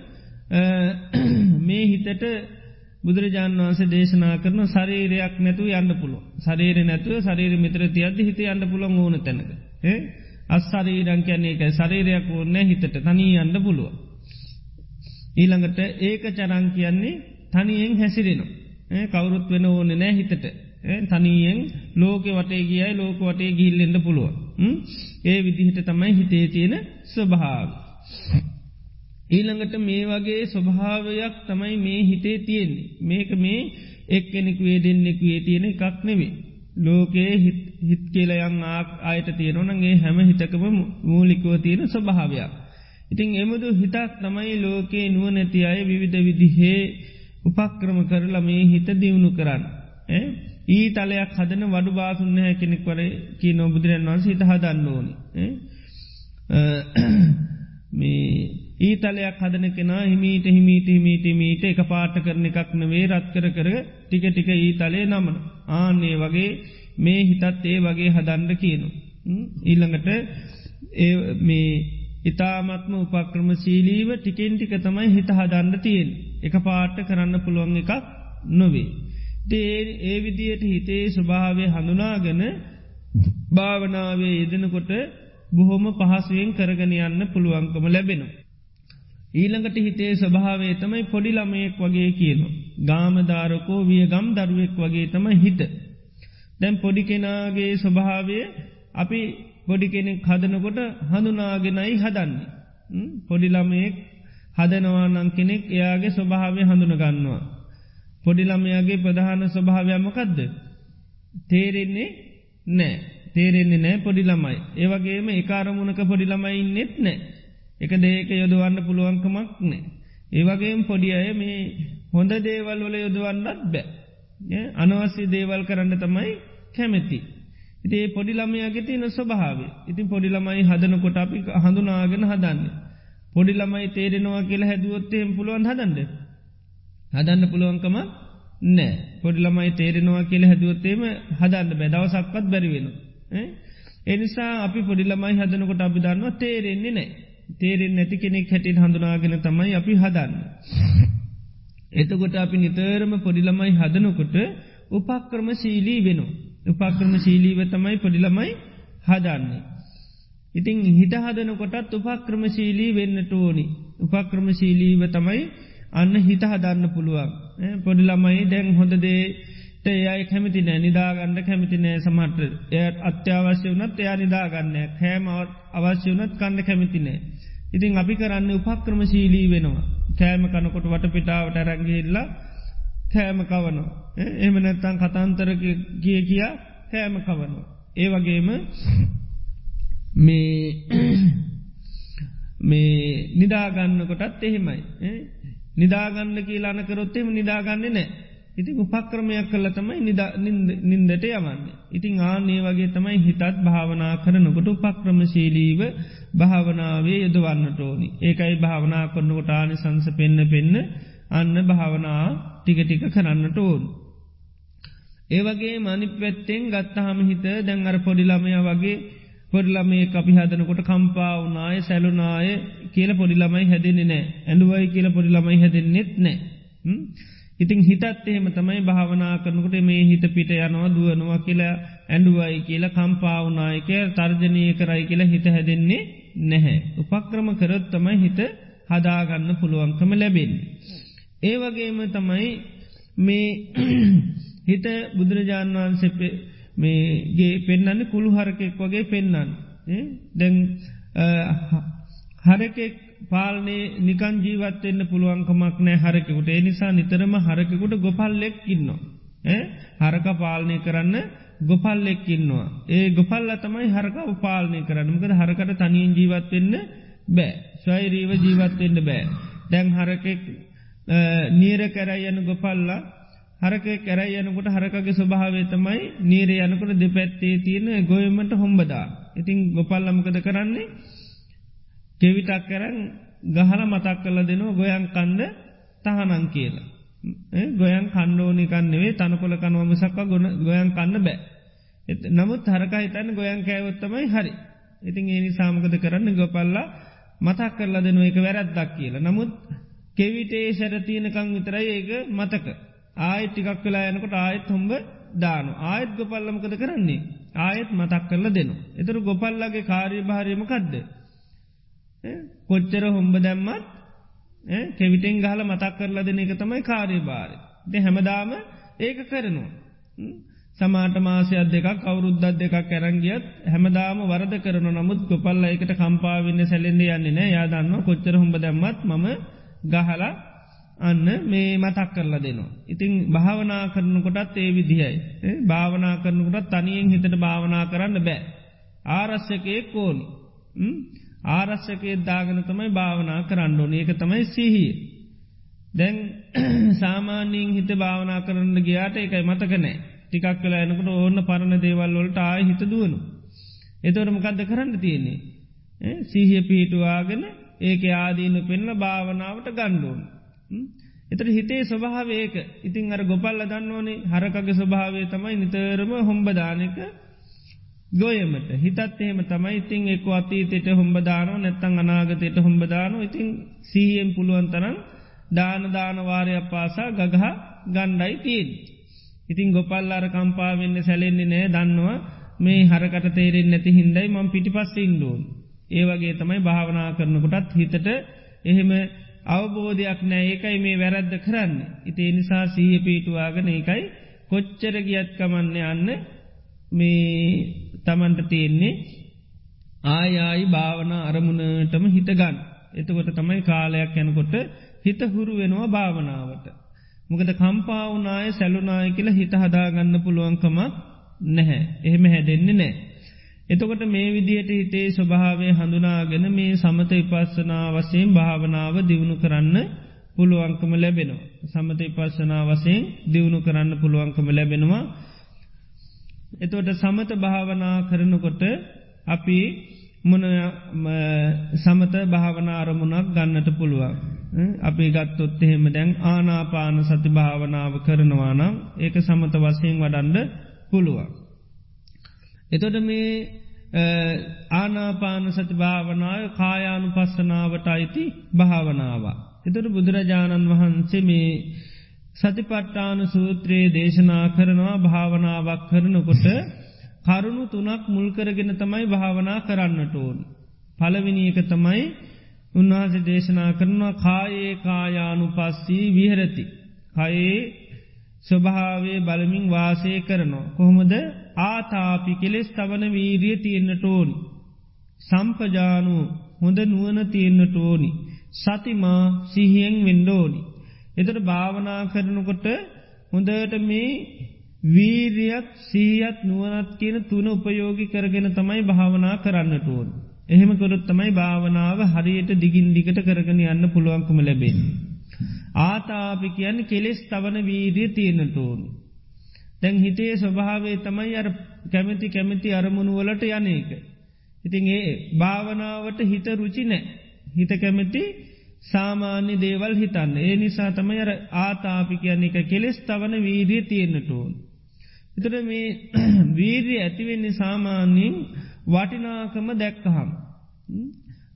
(clears throat) මේ හිතට බුදුරජාණන් වන්සේ දේශනා කරන ශරීරයක් නැතු යන්න පුළුව ශරීර නැතුව ශරීර මිත්‍ර තියද හිත යන්න පුළන් ඕන තැනක. අස් ශරීරං කියන්නේ එක ශරීරයක් ඕන්න හිතට. තනී යන්න පුළුව. ඊළඟට ඒක චරං කියන්නේ තනියෙන් හැසිරෙනවා. කවුරුත් වෙන ඕන නෑ හිතට. තනියෙන් ලෝක වටේ ගියයි ලෝක වටේ ගිල්ලෙන්ට පුළුව ඒ විදිහට තමයි හිතේ තියෙන ස්වභාව ඊළඟට මේ වගේ ස්වභාවයක් තමයි මේ හිතේ තියෙන්නේ. මේක මේ එක්කෙනෙක් වේ දෙන්නෙක් වේ තියෙන එකක් නෙවේ ලෝකයේ හිත් කියලයන් ආක් අයට තියෙනවනගේ හැම හිතකම මූලිකව තියෙන ස්වභාවයක්. ඉතිං එමුදු හිතක් තමයි ලෝකයේ නුව නැති අය විවිධ විදිහේ උපක්‍රම කරලා මේ හිත දියුණු කරන්න. ඊ තලයක් හදන වඩු බාසුන්න කෙනෙක් වර කී නොබුදුරන් වන්ස හිත හදන්න ඕනි. මේ ඊතලයක් හදන කෙනා හිමීට හිමීට හිමීට මීට එක පාට කරන එකක් නවේ රත් කර කර ටික ටික ඊතලේ නමන. ආන්නේ වගේ මේ හිතත් ඒ වගේ හදන්ඩ කියනු. ඊළඟට මේ ඉතාමත්ම උපක්‍රම සීලීව ටිකෙන් ටික තමයි හිත හදන්න තියෙන් එක පාට කරන්න පුළුවන් එකක් නොවේ. ඒ ඒ විදියට හිතේ ස්වභාවය හඳුනාගන භාවනාවේ යෙදෙනකොට බොහොම පහසුවෙන් කරගෙන යන්න පුළුවන්කම ලැබෙනවා. ඊළඟට හිතේ ස්වභාවේ තමයි පොඩි ළමයෙක් වගේ කියනවා. ගාමධාරකෝ විය ගම් දරුවෙක් වගේ තම හිත. දැම් පොඩි කෙනාගේ ස්වභාවය අපි පොඩි කෙනෙක් හදනකොට හඳුනාගෙනයි හදන්නේ. පොඩිළමයෙක් හදනවානං කෙනෙක් එයාගේ ස්වභාවය හඳුනගන්නවා. පොඩිළමයාගේ ප්‍රධාන ස්වභාවයමකදද. තේරෙන්නේ නෑ තේරෙන්නේ නෑ පොඩිළමයි. ඒවගේම එකකාරමුණක පොඩිළමයි නෙත් නෑ. එක දේක යොදවන්න පුළුවන්කමක් නෑ. ඒවගේම පොඩි අය මේ හොඳ දේවල් වල යොදවන්නත් බෑ. අනවස්්‍ය දේවල් කරන්න තමයි කැමැති. ඉතිේ පොඩිළමයාගේ තියෙන ස්වභාව ඉතින් පොඩිළමයි හදනකොට අපි හඳුනාගෙන හදන්න. පොඩිළමයි තේරෙනවා කියලා හැදුවොත්තේම පුළුවන් හදන්ද. හදන්න පුළුවන්කම නෑ පොඩිළමයි තේරෙනවා කියල හැදුවත්තේම හදන්න බැදවසක්වත් බැරිවෙන. එනිසා අපි පොඩිළමයි හදනකොට අපි දන්නවා තේරෙන්නේ නෑ. තේරෙන් නැති කෙනෙක් හැටින් හඳුනාගෙන තමයි අපි හදන්න. එතකොට අපි නිතරම පොඩිළමයි හදනකොට උපක්‍රම සීලී වෙනවා. උපක්‍රම ශීලීව තමයි පොඩිළමයි හදන්නේ. ඉතිං හිත හදන කොටත් උපක්‍රම ශීලී වෙන්නට ඕනි. උපක්‍රම ශීලීව තමයි අන්න හිත හදන්න පුළුවන්. පොඩිළමයි දැන් හොඳදේ එයයි කැමති නෑ නිදාගන්න කැමති නෑ සමට එය අත්‍යවශ්‍ය වනත් එයා නිදාගන්න කෑම අවශ්‍ය වනත් කන්න කැමති නෑ. ඉතින් අපි කරන්න උපක්‍රම ශීලී වෙනවා. කෑම කනකොට වට පිටාවට රැගිල්ලා කෑම කවනවා. එම නැත්තන් කතන්තර කිය කියා කෑම කවනවා. ඒ වගේම මේ (clears throat) මේ නිදාගන්න කොටත් එහෙමයි. නිදාගන්න කියලා අනකරොත්තෙම නිදාගන්නේ නෑ. ඉතින් උපක්‍රමයක් කල්ල තමයි නින්දට යවන්න. ඉතිං ආනේ වගේ තමයි හිතත් භාවනා කරනකොට උපක්‍රමශීලීව භාවනාවේ යොදවන්නට ඕනි. ඒකයි භාවනා කරනකොට ආනි සංස පෙන්න්න පෙන්න්න අන්න භාවනා ටිකටික කරන්නට ඕන්. ඒවගේ මනි පැත්තෙන් ගත්තහම හිත දැන් අර පොඩිළමය වගේ පොඩිළමේ අපි හදනකොට කම්පා වනාය සැලුනාය කියල පොඩිළමයි හැදෙන්නේ නෑ ඇඩුවයි කියල පොඩිළමයි හැදෙන්නෙත් නෑ. ඉතින් හිතත් එහෙම තමයි භාවනා කරනකොට මේ හිත පිට යනවා දුවනවා කියලා ඇඩුවයි කියලා කම්පාවනායක තර්ජනය කරයි කියලා හිත හැදෙන්නේ නැහැ. උපක්‍රම කරොත් තමයි හිත හදාගන්න පුළුවන්කම ලැබෙන්නේ. ඒ වගේම තමයි මේ (clears throat) හිත බුදුරජාණන් වහන්සේ මේගේ පෙන්න්න කුළු හරකෙක් වගේ පෙන්න්නන් දැන් හරකෙක් පාලනේ නිකන් ජීවත්වෙන්න පුළුවන්කමක් නෑ හරකෙකුට එනිසා නිතරම හරකෙකුට ගොපල්ලෙක් ඉන්නවා. හරක පාලනය කරන්න ගොපල්ලෙක් ඉන්නවා. ඒ ගොපල්ල තමයි හරකාව පාලනය කරන්නමකද හරකට තනියෙන් ජීවත්වෙන්න බෑ ස්වයිරීව ජීවත්වෙන්න බෑ. දැන් හරකෙක් නීර කැරයි යන ගොපල්ලා හරක කැරයි යනකොට හරකගේ ස්වභාවේ තමයි නීර යනකොට දෙපැත්තේ තියෙන ගොයමට හොම්බදා. ඉතිං ගොපල්ලමකද කරන්නේ කෙවිටක් කරන් ගහල මතක් කල දෙනවා ගොයන් කන්ද තහනං කියලා. ගොයන් කණ්ඩෝනිකන්නෙවේ තනකොල කනුවම සක්ක ගොන ගොයන් කන්න බෑ. නමුත් හරකා හිතන්න ගොයන් කෑවොත්තමයි හරි. ඉතින් ඒනි සාමකද කරන්න ගොපල්ලා මතක් කරලා දෙනුව එක වැරැද්දක් කියලා. නමුත් කෙවිටේ සැරතියනකං විතරයි ඒක මතක. ආයත් ටිකක් වෙලා යනකොට ආයත් හොම්බ දානු. ආයත් ගොපල්ලමකද කරන්නේ. ආයත් මතක් කරලා දෙනු. එතුරු ගොපල්ලගේ කාරී භාරයමකක්ද. කොච්චර හොම්බ දැම්මත් කෙවිටෙන් ගහල මතක් කරලා දෙන එක තමයි කාරී භාරය. දෙ හැමදාම ඒක කරනවා. සමාට මාසයක් දෙකක් කවුරුද්දත් දෙකක් ඇරංගියත් හැමදාම වරද කරන නමුත් ගොපල්ල එකට කම්පාවෙන්න සැලෙන්ඩ යන්නේ නෑ යාදන්න කොච්චර හොඹ දැම්මත් මම ගහලා අන්න මේ මතක් කරලා දෙනවා. ඉතිං භාවනා කරනකොටත් ඒ විදිහයි. භාවනා කරනකොටත් තනියෙන් හිතට භාවනා කරන්න බෑ. ආරශ්‍යකයෙක් ඕනි. ආරශ්‍යකයේ දාගන තමයි භාවනා කරන්න ඕන ඒක තමයි සිහිය. දැන් (clears throat) සාමාන්‍යීන් හිත භාවනා කරන්න ගියාට එකයි මතකනෑ. ටිකක් කලා එනකට ඕන්න පරණ දේවල් වලට ආය හිත දුවනු. එතවට මකක්ද කරන්න තියෙන්නේ. සීහිය පිහිටුවාගෙන ඒක ආදීනු පෙන්ල භාවනාවට ගණ්ඩුවන්. එතට හිතේ ස්වභාවේක ඉතින් අර ගොපල්ල දන්නවනේ හරකගේ ස්වභාවය තමයි නිතරම හොම්බදානක ගොයමට හිතත් එහෙම තමයි ඉතින් එක් අතීතයට හොම්බදානෝ නැත්තං අනාගතයට හොම්බදානෝ ඉතින් සීහෙන් පුළුවන් තරන් දානදානවාරයක් පාසා ගගහ ගණ්ඩයි තියෙන්. ඉතින් ගොපල් අර කම්පාවෙන්න සැලෙන්නේ නෑ දන්නවා මේ හරකට තේරෙන් නැති හින්දයි මං පිටි පස්ස ඉන්ඩුවන්. ඒවගේ තමයි භාවනා කරනකොටත් හිතට එහෙම අවබෝධයක් නෑ ඒකයි මේ වැරද්ද කරන්න. ඉතිේ නිසා සීහ පීටුවාගන ඒකයි කොච්චර ගියත් කමන්න යන්න මේ තමන්ට තියෙන්නේ ආයායි භාවනා අරමුණටම හිතගන්න. එතකොට තමයි කාලයක් යැනකොට හිත හුරු වෙනවා භාවනාවට. මොකද කම්පාවනාය සැලුනාය කියල හිත හදාගන්න පුළුවන්කමක් නැහැ. එහෙම හැදෙන්නේ නෑ. එතකොට මේ විදිහට හිතේ ස්වභාවය හඳුනාගෙන මේ සමත ඉපස්සනා වසයෙන් භාවනාව දියුණු කරන්න පුළුවන්කම ලැබෙනවා. සමත ඉපස්සනා වසයෙන් දියුණු කරන්න පුළුවන්කම ලැබෙනවා. එතොට සමත භාවනා කරනකොට අපි මොන සමත භාවනා අරමුණක් ගන්නට පුළුවන්. අපි ගත්තොත් එහෙම දැන් ආනාපාන සති භාවනාව කරනවා නම් ඒක සමත වසයෙන් වඩන්ඩ පුළුවන්. එතොට මේ ආනාපාන සති භාවනාව කායානු පස්සනාවට අයිති භාවනාව. එතොට බුදුරජාණන් වහන්සේ මේ සතිපට්ටාන සූත්‍රයේ දේශනා කරනවා භාවනාවක් කරනකොට කරුණු තුනක් මුල්කරගෙන තමයි භාවනා කරන්නට ඕන්. පලවිනි එක තමයි උන්වහස දේශනා කරනවා කායේ කායානු පස්සී විහරති. කයේ ස්වභාවේ බලමින් වාසය කරනවා. කොහොමද ආතාපි කෙලෙස් තවන වීරිය තියෙන්න්නට ඕනි. සම්පජානු හොඳ නුවන තියෙන්න්නට ඕනි. සතිමා සිහියෙන් වෙන්ඩෝනි. එතට භාවනා කරනකොට හොඳට මේ වීරියත් සීයත් නුවනත් කියන තුන උපයෝගි කරගෙන තමයි භාවනා කරන්නට ඕන්. එහෙම කොරොත් තමයි භාවනාව හරියට දිගින් දිගට කරගෙන යන්න පුළුවන්කම ලැබෙන්. ආතාපි කියන්න කෙලෙස් තවන වීරිය තියෙනට ඕනු. දැන් හිතේ ස්වභාවේ තමයි අර කැමති කැමති අරමුණු වලට යනක. ඉතින් ඒ භාවනාවට හිත රුචි නෑ. හිත කැමති සාමාන්‍ය දේවල් හිතන්න. ඒ නිසා තමයි අර ආතාපි කියන්නේ එක කෙලෙස් තවන වීරිය තියෙන්න්නට ඕන්. එතට මේ (clears throat) වීරිය ඇතිවෙන්නේ සාමාන්‍යයෙන් වටිනාකම දැක්කහම්.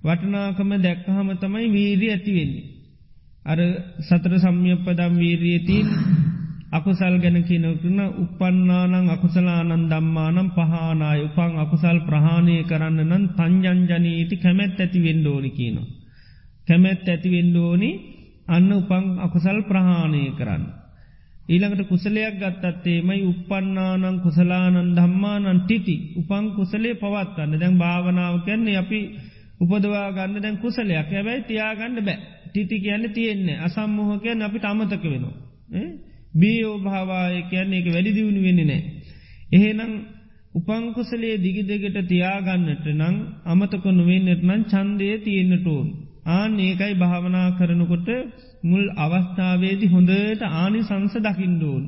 වටනාකම දැක්කහම තමයි වීරිය ඇතිවෙන්නේ. අර සතර සම්යපදම් වීරියතින් අකුසල් ගැන කියනකරන උපන්නානං අකුසලානන් දම්මානම් පහනාය උපන් අකුසල් ප්‍රහාණය කරන්න නම් තංජංජනීති කැමැත් ඇති වෙන්ඩෝනි කියනවා. කැමැත් ඇති වෙන්ඩෝනි අන්න උපං අකුසල් ප්‍රහාණය කරන්න. ඊළඟට කුසලයක් ගත්තත්තේමයි උපන්නානං කුසලානන් ධම්මානන් ටිති උපං කුසලේ පවත්වන්න දැන් භාවනාව කැන්නේ අපි උපදවා ගන්න දැන් කුසලයක් ඇබැයි තියාගන්න බෑ ටිටි කියන්න තියෙන්නේ අසම්මෝහකයන් අපිට අමතක වෙනවා. බියෝ භාවාය කියන්නේ එක වැඩි දියුණු වෙන්නේ නෑ. එහෙනම් උපංකුසලේ දිගි දෙකට තියාගන්නට නං අමතක නොවෙන්නට නම් චන්දය තියෙන්න්නට ඕන්. ආන ඒකයි භාවනා කරනකොට මුල් අවස්ථාවේදි හොඳට ආනි සංස දකිින්ඩෝන්.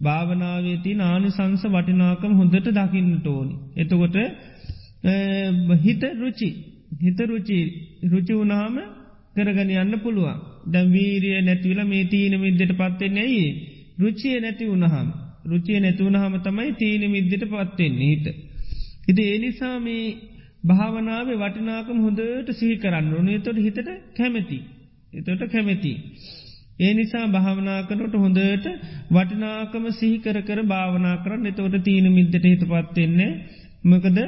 භාවනාවේ තින් ආනි සංස වටිනාකම හොඳට දකින්නට ඕනි. එතකොට හිත රුචි හිත රුචි රුචි වුණාම කරගන යන්න පුළුවන්. දැම් වීරිය නැතිවල මේ තීන මිද්දට පත්වෙන්නේ ඇයි රුචිය නැති වුණහම් රුචිය නැතිවුණහම තමයි තීන මිද්දට පත්වෙන්නේ හිත. ඉති ඒනිසා මේ භාවනාවේ වටිනාකම හොඳට සිහි කරන්න ඕනේ තොට හිතට කැමැති. එතොට කැමැති. ඒ නිසා භාවනා කරනට හොඳට වටිනාකම සිහිකර කර භාවනා කරන්න එතවට තීන මිද්දට හිත පත්වෙන්නේ මකද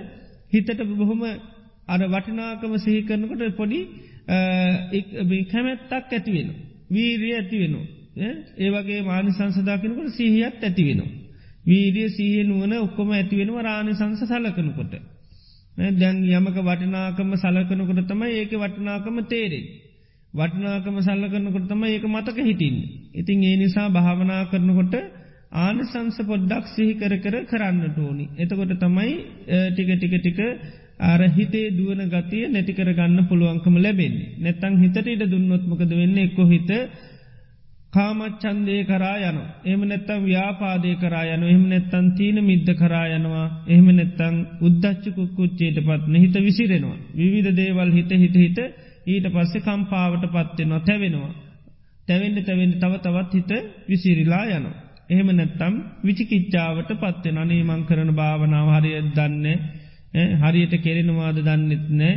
හිතට බොහොම අර වටිනාකම සිහිකරනකොට පොඩි කැමැත්තක් ඇතිවෙන. වීරිය ඇතිවෙන. ඒවගේ මානි සංසදාකනකොට සිහියත් ඇතිවෙනවා. වීරිය සීහ නුවන ඔක්කොම ඇතිවෙනවා රාණි සංස සලකනකොට. දැන් යමක වටිනාකම සලකනකොට තම ඒක වටිනාකම තේරෙන්. වටිනාකම සල්ලකරනකොට තම ඒක මතක හිටින්. ඉතින් ඒ නිසා භාවනා කරනකොට ආන සංස පොඩ්ඩක් සිහි කර කර කරන්නට ඕනි. එතකොට තමයි ටික ටික ටික අර හිතේ දුවන ගතිය නැතිකර ගන්න පුළුවන්කම ලැබෙන්නේ. නැත්තං හිතට ඉට දුන්නොත්මකද වෙන්න එක්කො හිත කාමච්චන්දය කරා යන එම නැත්තම් ව්‍යාපාදය කරා යන එහම නැත්තන් තීන මිද්ද කරා යනවා එහෙම නැත්තං උද්දච්ච කුක්කුච්චේට පත්න හිත විසිරෙනවා. විවිධ දේවල් හිත හිත හිත ඊට පස්සෙ කම්පාවට පත්වෙනවා තැවෙනවා. තැවෙන්ඩ තැවෙන්ට තව තවත් හිත විසිරිලා යන. එහෙම නැත්තම් විචිකිච්චාවට පත්වෙන අනේමං කරන භාවනාව හරිය දන්නේ හරියට කෙරෙනවාද දන්නෙත් නෑ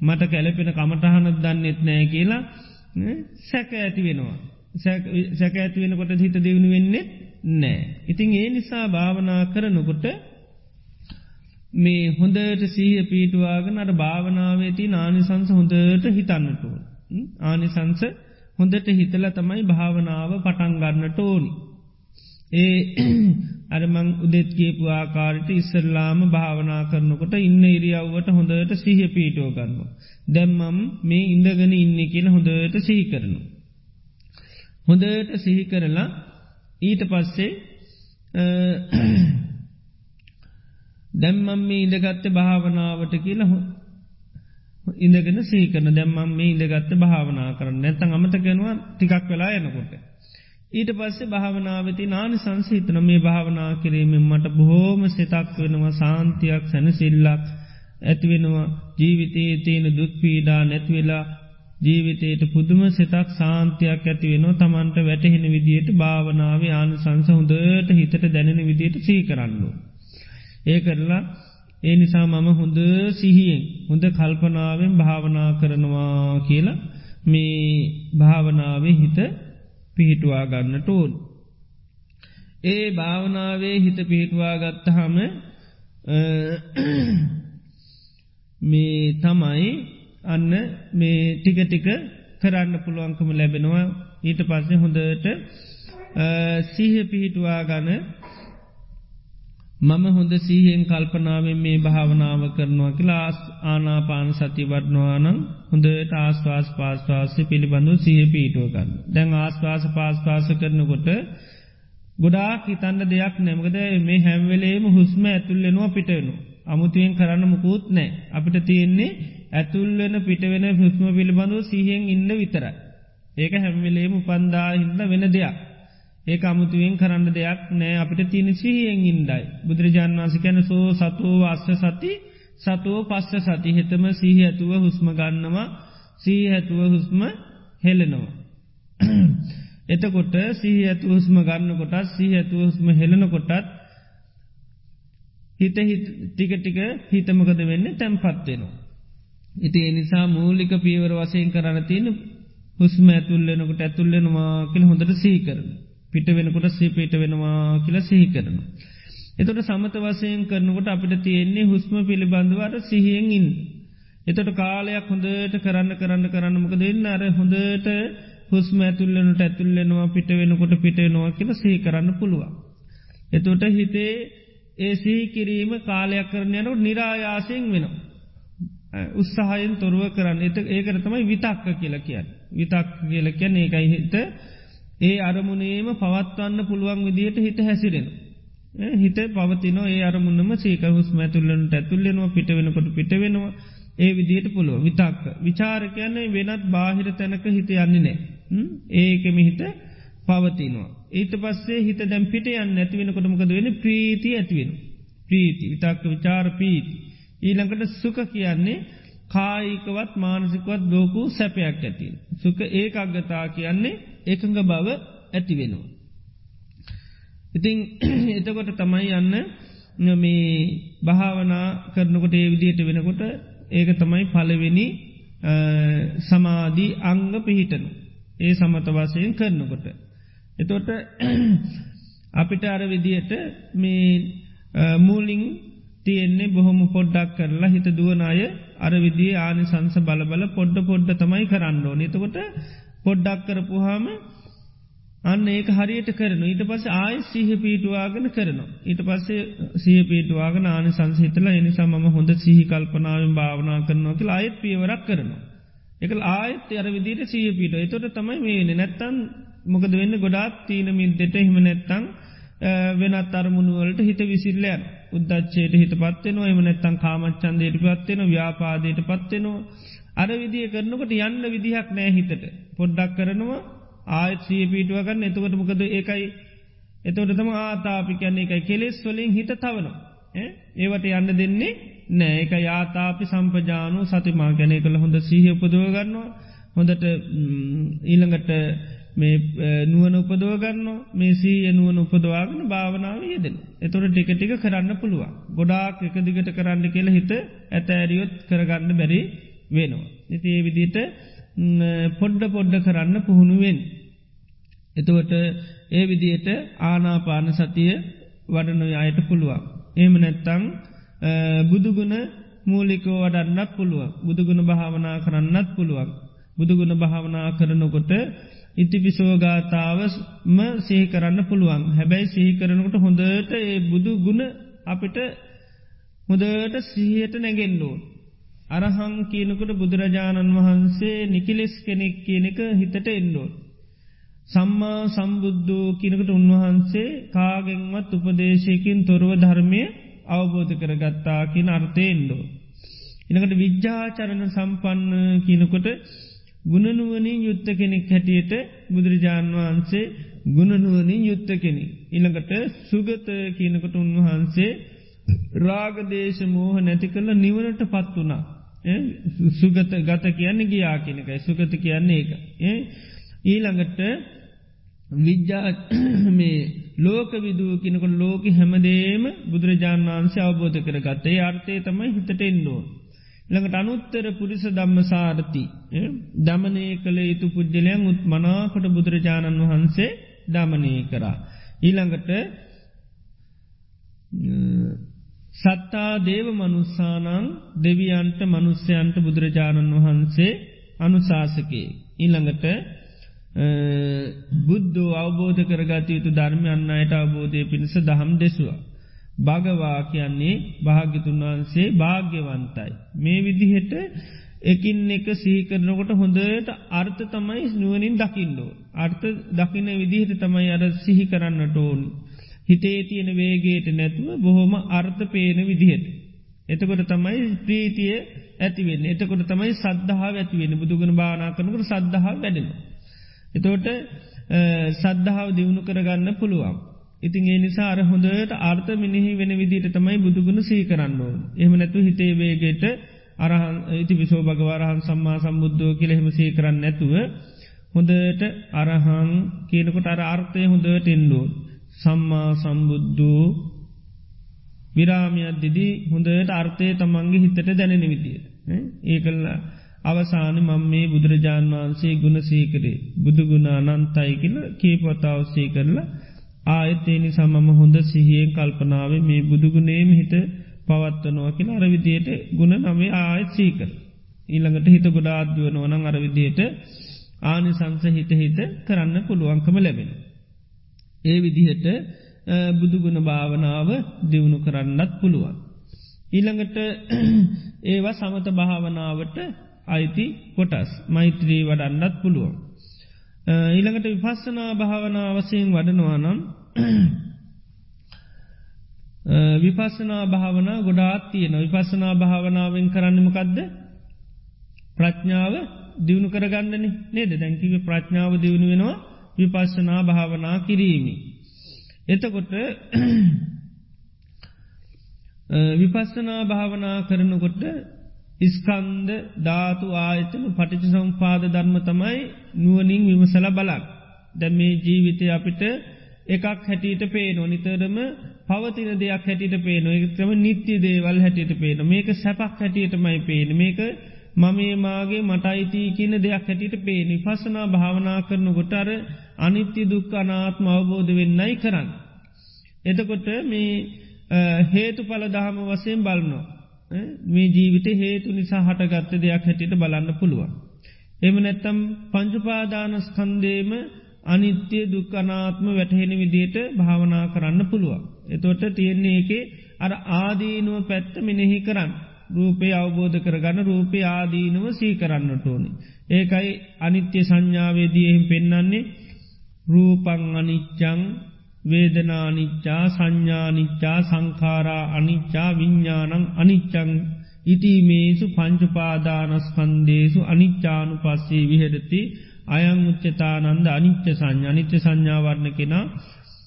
මට කැලපෙන කමටහනත් දන්නෙත් නෑ කියලා සැක ඇති වෙනවා. සැක ඇති වෙනකොට හිත දියුණු වෙන්නේ නෑ. ඉතින් ඒ නිසා භාවනා කරනකොට මේ හොඳට සීහ පීටවාගෙන අට භාවනාවේති ආනිසංස හොඳට හිතන්නට ඕන. ආනිසංස හොඳට හිතල තමයි භාවනාව පටන්ගන්නට ඕනි. ඒ (clears throat) අරමං උදෙත් කියපු ආකාරයට ඉස්සරලාම භාවනා කරනකොට ඉන්න ඉරියව්වට හොඳට සිහ පීටෝ කරන්න. දැම්මම් මේ ඉඳගෙන ඉන්න කියල හොඳට සිහි කරනු. හොඳට සිහි කරලා ඊට පස්සේ දැම්මම් මේ ඉඳගත්ත භාවනාවට කියලා ඉඳගෙන සීකරන දැම්මම් මේ ඉඳගත්ත භාවනා කරන්න නැතන් අමතකෙනවා ටිකක් වෙලා යනකොට. ඊට පස්සේ භාවනාවති නාන සංසහිතන මේ භාවනා කිරීමෙන් මට බොහෝම සිතක් වෙනවා සාන්තියක් සැනසිල්ලක් ඇතිවෙනවා ජීවිතයේ තියෙන දුක්පීඩා නැත්වෙලා ජීවිතයට පුදුම සිතක් සාන්තියක් ඇතිවෙනවා තමන්ට වැටහෙන විදියට භාවනාව ආන සංස හොඳට හිතට දැනෙන විදියට සී කරන්නු. ඒ කරලා ඒ නිසා මම හොඳ සිහියෙන් හොඳ කල්පනාවෙන් භාවනා කරනවා කියලා මේ භාවනාවේ හිත පිහිටුවා ගන්නට ඕන්. ඒ භාවනාවේ හිත පිහිටවා ගත්තහම මේ තමයි අන්න මේ ටික ටික කරන්න පුළුවන්කම ලැබෙනවා ඊට පස්සේ හොඳට සීහ පිහිටුවා ගන මම හොඳ සීහෙන් කල්පනාවෙන් මේ භාවනාව කරනවා කියලා ආනාපාන සති වඩනවානම් හොඳට ආස්වාස් පාස්වාසය පිළිබඳු සහ පීටුවගන්න. දැන් ආස්වාස පාස්වාස කරනකොට ගොඩාක් හිතන්න දෙයක් නැමකද මේ හැම්වෙලේම හුස්ම ඇතුල්ලෙනවා පිටවෙනු. අමුතුවෙන් කරන්න මුකුත් නෑ. අපිට තියෙන්නේ ඇතුල්වෙන පිටවෙන හුස්ම පිළිබඳු සිහෙන් ඉන්න විතර. ඒක හැම්වෙලේම උපන්දා හින්න වෙන දෙයක්. ඒ අමුතුවෙන් කරන්න දෙයක් නෑ අපිට තියෙන සිහියෙන් ඉන්ඩයි. බුදුරජාන් වන්සිකැන සෝ සතුව අස්ස සති සතුව පස්ස සති හෙතම සීහ ඇතුව හුස්ම ගන්නවා සී ඇතුව හුස්ම හෙලෙනවා. එතකොට සී ඇතු හුස්ම ගන්න කොටත් සී ඇතු හුස්ම හෙලන කොටත් හිත ටික ටික හිතමකද වෙන්න තැම්පත්වෙනවා. ඉති එනිසා මූලික පීවර වසයෙන් කරන්න තියෙන හුස්ම ඇතුල්ලෙනකට ඇතුල්ලෙනවා කියල හොඳට සී කරන. පිට වෙනකොට සීපීට වෙනවා කියලා සිහි කරන. එතොට සමත වසයෙන් කරනකොට අපිට තියෙන්නේ හුස්ම පිළිබඳවට සිහියෙන් ඉන්. එතොට කාලයක් හොඳට කරන්න කරන්න කරන්නමක දෙන්න අර හොඳට හුස්ම ඇතුල්ලනට ඇතුල්ලෙනවා පිට වෙනකොට පිටවෙනවා කියල සිහි කරන්න පුළුවන්. එතොට හිතේ ඒ සිහි කිරීම කාලයක් කරනයනු නිරායාසයෙන් වෙනවා. උත්සාහයෙන් තොරුව කරන්න එත ඒකර තමයි විතක්ක කියලා කියන්න. විතක් කියල කියන්න ඒකයි හිත ඒ අරමුණේම පවත්වන්න පුළුවන් විදියට හිත හැසිරෙන. හිත පවතින ඒ අරමුණම සීකහුස් මැතුල්ලනට ඇතුල්ලෙනවා පිට වෙනකොට පිට වෙනවා ඒ විදියට පුළුව විතක්ක. විචාරකයන්නේ වෙනත් බාහිර තැනක හිත යන්නේ නෑ. ඒකෙම හිත පවතිනවා. ඊට පස්සේ හිත දැම් පිට යන්න ඇතිවෙනකොටමකද වෙන ප්‍රීති ඇතිවෙන. ප්‍රීති විතක්ක විචාර පීති. ඊළඟට සුක කියන්නේ කායිකවත් මානසිකවත් ලෝකු සැපයක් ඇති. සුක ඒ අගතා කියන්නේ එකඟ බව ඇති වෙනවා. ඉතිං (clears throat) එතකොට තමයි යන්න මේ භාවනා කරනකොට ඒ විදියට වෙනකොට ඒක තමයි පලවෙනි සමාධී අංග පිහිටනු. ඒ සමත වසයෙන් කරනකොට. එතොට (clears throat) අපිට අර විදියට මේ මූලිං තියෙන්නේ බොහොම පොඩ්ඩක් කරලා හිත දුවන අය අර විදිේ ආනි සංස බලබල පොඩ්ඩ පොඩ්ඩ තමයි කරන්නෝ නතකොට පොඩ්ඩක් කරපුහාම අන්න ඒක හරියට කරන ඊට පස ආය සහ පීටවාගෙන කරනවා. ඊට පස්සේ සහ පීටවාගෙන ආනි සංසිතල එනිසා මම හොඳ සිහි කල්පනාවෙන් භාවනා කරනවා කියල අයත් පියවරක් කරනවා. එක ආයත් අර විදිට සහ පීට එතොට තමයි මේන නැත්තන් මොකද වෙන්න ගොඩාත් තීන මින්දෙට හිම නැත්තං වෙනත් අරමුණුවලට හිත විසිල්ලයන් උද්දච්චයට හිත පත්වෙනවා එම නැත්තං කාමච්චන්දයට පත්වෙන ව්‍යාපාදයට පත්වෙනවා අර විදිිය කරනකට යන්න විදිහක් නෑ හිතට. පොඩ්ඩක් කරනවා ආයත් සිය පීටුවගන්න එතකට මොකද ඒකයි? එතවට තම ආතාපි කියන්නේ එකයි කෙලෙස් වලින් හිත තවනවා. ඒවට යන්න දෙන්නේ නෑ. එක යාතාපි සම්පජානු සතිමා ගැනය කළ හොඳ සීහ උපදුවගන්නවා හොඳට ඊළඟට මේ නුවන උපදෝගන්න මේ සී නුවන උපදවාගෙන භාවනාව යෙදෙන. එතොට ටික ටික කරන්න පුළුවන්. ගොඩාක් එක දිගට කරන්න කියල හිත ඇතෑරියොත් කරගන්න බැරි වෙනවා. ඉති ඒ විදිට පොඩ්ඩ පොඩ්ඩ කරන්න පුහුණුවෙන්. එතුවට ඒ විදියට ආනාපාන සතිය වඩනො අයට පුළුවන්. ඒම නැත්තං බුදුගුණ මූලිකෝ වඩන්නත් පුළුවන් බුදුගුණ භාවනා කරන්නත් පුළුවන්. බුදුගුණ භාවනා කරනකොට ඉතිපිසෝගාතාවම සිහි කරන්න පුළුවන් හැබැයි සිහි කරනකට හොඳට ඒ බුදු ගුණ අපිට හොදට සිහියට නැගෙන්ඩෝ. අරහං කියනකට බුදුරජාණන් වහන්සේ නිකිලෙස් කෙනෙක් කියනක හිතට එන්ඩෝ. සම්මා සම්බුද්ධෝ කියනකට උන්වහන්සේ කාගෙන්වත් උපදේශයකින් තොරව ධර්මය අවබෝධ කරගත්තා කියන අර්ථයෙන්ඩෝ. ඉනකට විද්‍යාචරණ සම්පන්න කියනකොට ගුණනුවනින් යුත්ත කෙනෙක් හැටියට බුදුරජාණන් වහන්සේ ගුණනුවනින් යුත්ත කෙනෙ. ඉළඟට සුගත කියනකට උන්වහන්සේ රාගදේශ මෝහ නැති කළ නිවනට පත් වනා. සුගත ගත කියන්න ගියා කෙනෙකයි සුගත කියන්නේ එක. ඊළඟට විද්‍යා මේ ලෝක විදූ කෙනකොට ලෝක හැමදේම බුදුරජාණන් වහන්සේ අවබෝධ කර ගත්තේ අර්ථය තමයි හිතට එන්නවා. ළඟට අනුත්තර පුරිස ධම්ම සාරති දමනය කළ යුතු පුද්ජලයන් උත් මනාකොට බුදුරජාණන් වහන්සේ දමනය කරා. ඊළඟට සත්තා දේව මනුස්සානං දෙවියන්ට මනුස්්‍යයන්ට බුදුරජාණන් වහන්සේ අනුශාසකේ. ඊළඟට බුද්ධෝ අවබෝධ කරගත යුතු ධර්මයන්න අයට අවබෝධය පිණිස දහම් දෙසවා. භගවා කියන්නේ භාග්‍යතුන් වහන්සේ භාග්‍යවන්තයි. මේ විදිහට එකින් එක සිහිකරනකොට හොඳට අර්ථ තමයි නුවනින් දකිින්ඩෝ. අර්ථ දකින විදිහට තමයි අර සිහි කරන්නට ඕන්. හිතේ තියෙන වේගේට නැතුව බොහොම අර්ථ පේන විදිහට. එතකොට තමයි ප්‍රීතිය ඇතිවෙන්න එතකොට තමයි සද්ධහා ඇතිවෙන බුදුගන භානා කරනකට සද්ධහා වැඩෙන. එතෝට සද්ධාව දියුණු කරගන්න පුළුවන්. ඉතින් ඒ නිසා අර හොඳට අර්ථ මිනිහි වෙන විදිට තමයි බුදුගුණ සී කරන්න ඕන. එහම නැතු හිතේ වේගේට අරහන් ඉති විසෝ භගවරහන් සම්මා සම්බුද්ධෝ කියලෙහෙම සී කරන්න නැතුව හොඳට අරහං කියනකොට අර අර්ථය හොඳට එන්ඩෝ. සම්මා සම්බුද්ධූ විරාමියත් දෙදී හොඳට අර්ථය තමන්ගේ හිතට දැනෙන විදියට. ඒකල්ල අවසාන මං මේ බුදුරජාණන් වහන්සේ ගුණ සීකරේ බුදුගුණ අනන්තයි කියල කීපතාවස්සේ කරලා ආයත්තේනි සමම හොඳ සිහියෙන් කල්පනාව මේ බුදුගුණේම හිත පවත්වනවා කියෙන අරවිදියට ගුණ නමේ ආයත් සීකර. ඊළඟට හිත ගොඩ අද්දුවන වනං අරවිදියට ආනි සංස හිත හිත කරන්න පුළුවන්කම ලැබෙන. ඒ විදිහට බුදුගුණ භාවනාව දියුණු කරන්නත් පුළුවන්. ඊළඟට (clears throat) ඒවා සමත භාවනාවට අයිති කොටස් මෛත්‍රී වඩන්නත් පුළුවන්. ඊළඟට විපස්සනා භාවනා වසයෙන් වඩනවා නම් (clears throat) විපස්සනා භාවනා ගොඩාත් තියෙන විපස්සනා භාවනාවෙන් කරන්නමකක්ද ප්‍රඥාව දියුණු කරගන්නන නේද දැැකිව ප්‍රඥාව දියුණු වෙනවා විපස්සනා භාවනා කිරීමි. එතකොට (clears throat) විපස්සනා භාවනා කරනකොට ඉස්කන්ද ධාතු ආයතන පටිච සම්පාද ධර්ම තමයි නුවනින් විමසල බලක්. දැ මේ ජීවිතය අපිට එකක් හැටියට පේනො නිතරම පවතින දෙයක් හැටියට පේන එකතම නිත්‍ය දේවල් හැටියට පේන මේක සැපක් හැටියටමයි පේන මේක මමේ මාගේ මටයිතිී කියන දෙයක් හැටියට පේනි පසනා භාවනා කරන ගොටර අනිත්‍ය දුක් අනාත්ම අවබෝධ වෙන්නයි කරන්න. එතකොට මේ හේතු පල දහම වසයෙන් බලනවා. මේ ජීවිත හේතු නිසා හටගත්ත දෙයක් හැටියට බලන්න පුළුවන්. එම නැත්තම් පංචුපාදානස්කන්දේම අනිත්‍ය දුක්කනාත්ම වැටහෙන විදියට භාවනා කරන්න පුළුවන්. එතොට තියෙන්නේ ඒකේ අර ආදීනුව පැත්ත මෙනෙහි කරන්න. රූපේ අවබෝධ කරගන්න රූපේ ආදීනුව සී කරන්නට ඕනි. ඒකයි අනිත්‍ය සංඥාවේදීහෙම පෙන්නන්නේ රූපං අනිච්චං වේදනානිච්චා සංඥානිච්චා සංකාරා අනිච්චා විඤ්ඥානං අනිච්චං ඉතිමේසු පංචුපාදානස්කන්දේසු අනිච්චානු පස්සේ විහෙරති අයං උච්චතානන්ද අනිච්ච සංඥ අනිච්ච සංඥාවරණ කෙනා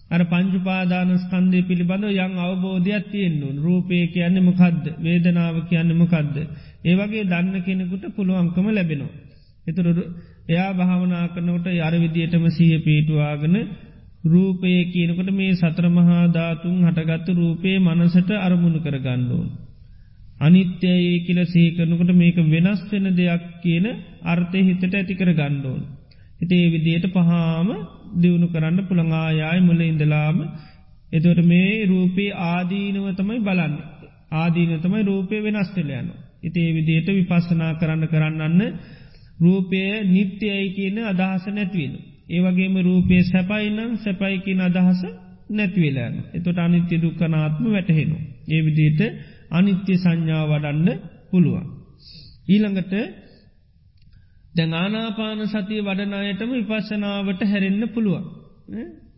අර පංචුපාදානස්කන්දය පිළිබඳ යං අවබෝධයක් තියෙන්නුන් රූපය කියන්න මොකක්ද වේදනාව කියන්න මොකක්ද. ඒවගේ දන්න කෙනෙකුට පුළුවන්කම ලැබෙනවා. එතුර එයා භාවනා කරනකොට යර විදියටම සහ පීටවාගෙන රූපය කියනකොට මේ සත්‍ර මහාධාතුන් හටගත්තු රූපයේ මනසට අරමුණු කර ගණ්ඩුවන්. අනිත්‍යයේ කියල සේකරනකොට මේක වෙනස් වෙන දෙයක් කියන අර්ථය හිතට ඇතිකර ගණ්ඩෝන්. හිතේ විදියට පහාම දියුණු කරන්න පුළඟායාය මුල ඉඳලාම එතොට මේ රූපේ ආදීනව තමයි බලන්න. ආදීන තමයි රූපය වෙනස්ටලයන. ඉතේ විදියට විපස්සනා කරන්න කරන්නන්න රූපය නිත්‍යයයි කියන අදහස නැත්වෙන. ඒවගේම රූපය සැපයිනම් සැපයිකින අදහස නැතිවෙලාන. එතොට අනිත්‍ය දුක්කනාත්ම වැටහෙනු. ඒ විදියට අනිත්‍ය සංඥා වඩන්න පුළුවන්. ඊළඟට දැඟානාපාන සතිය වඩනායටම විපස්සනාවට හැරෙන්න්න පුළුවන්.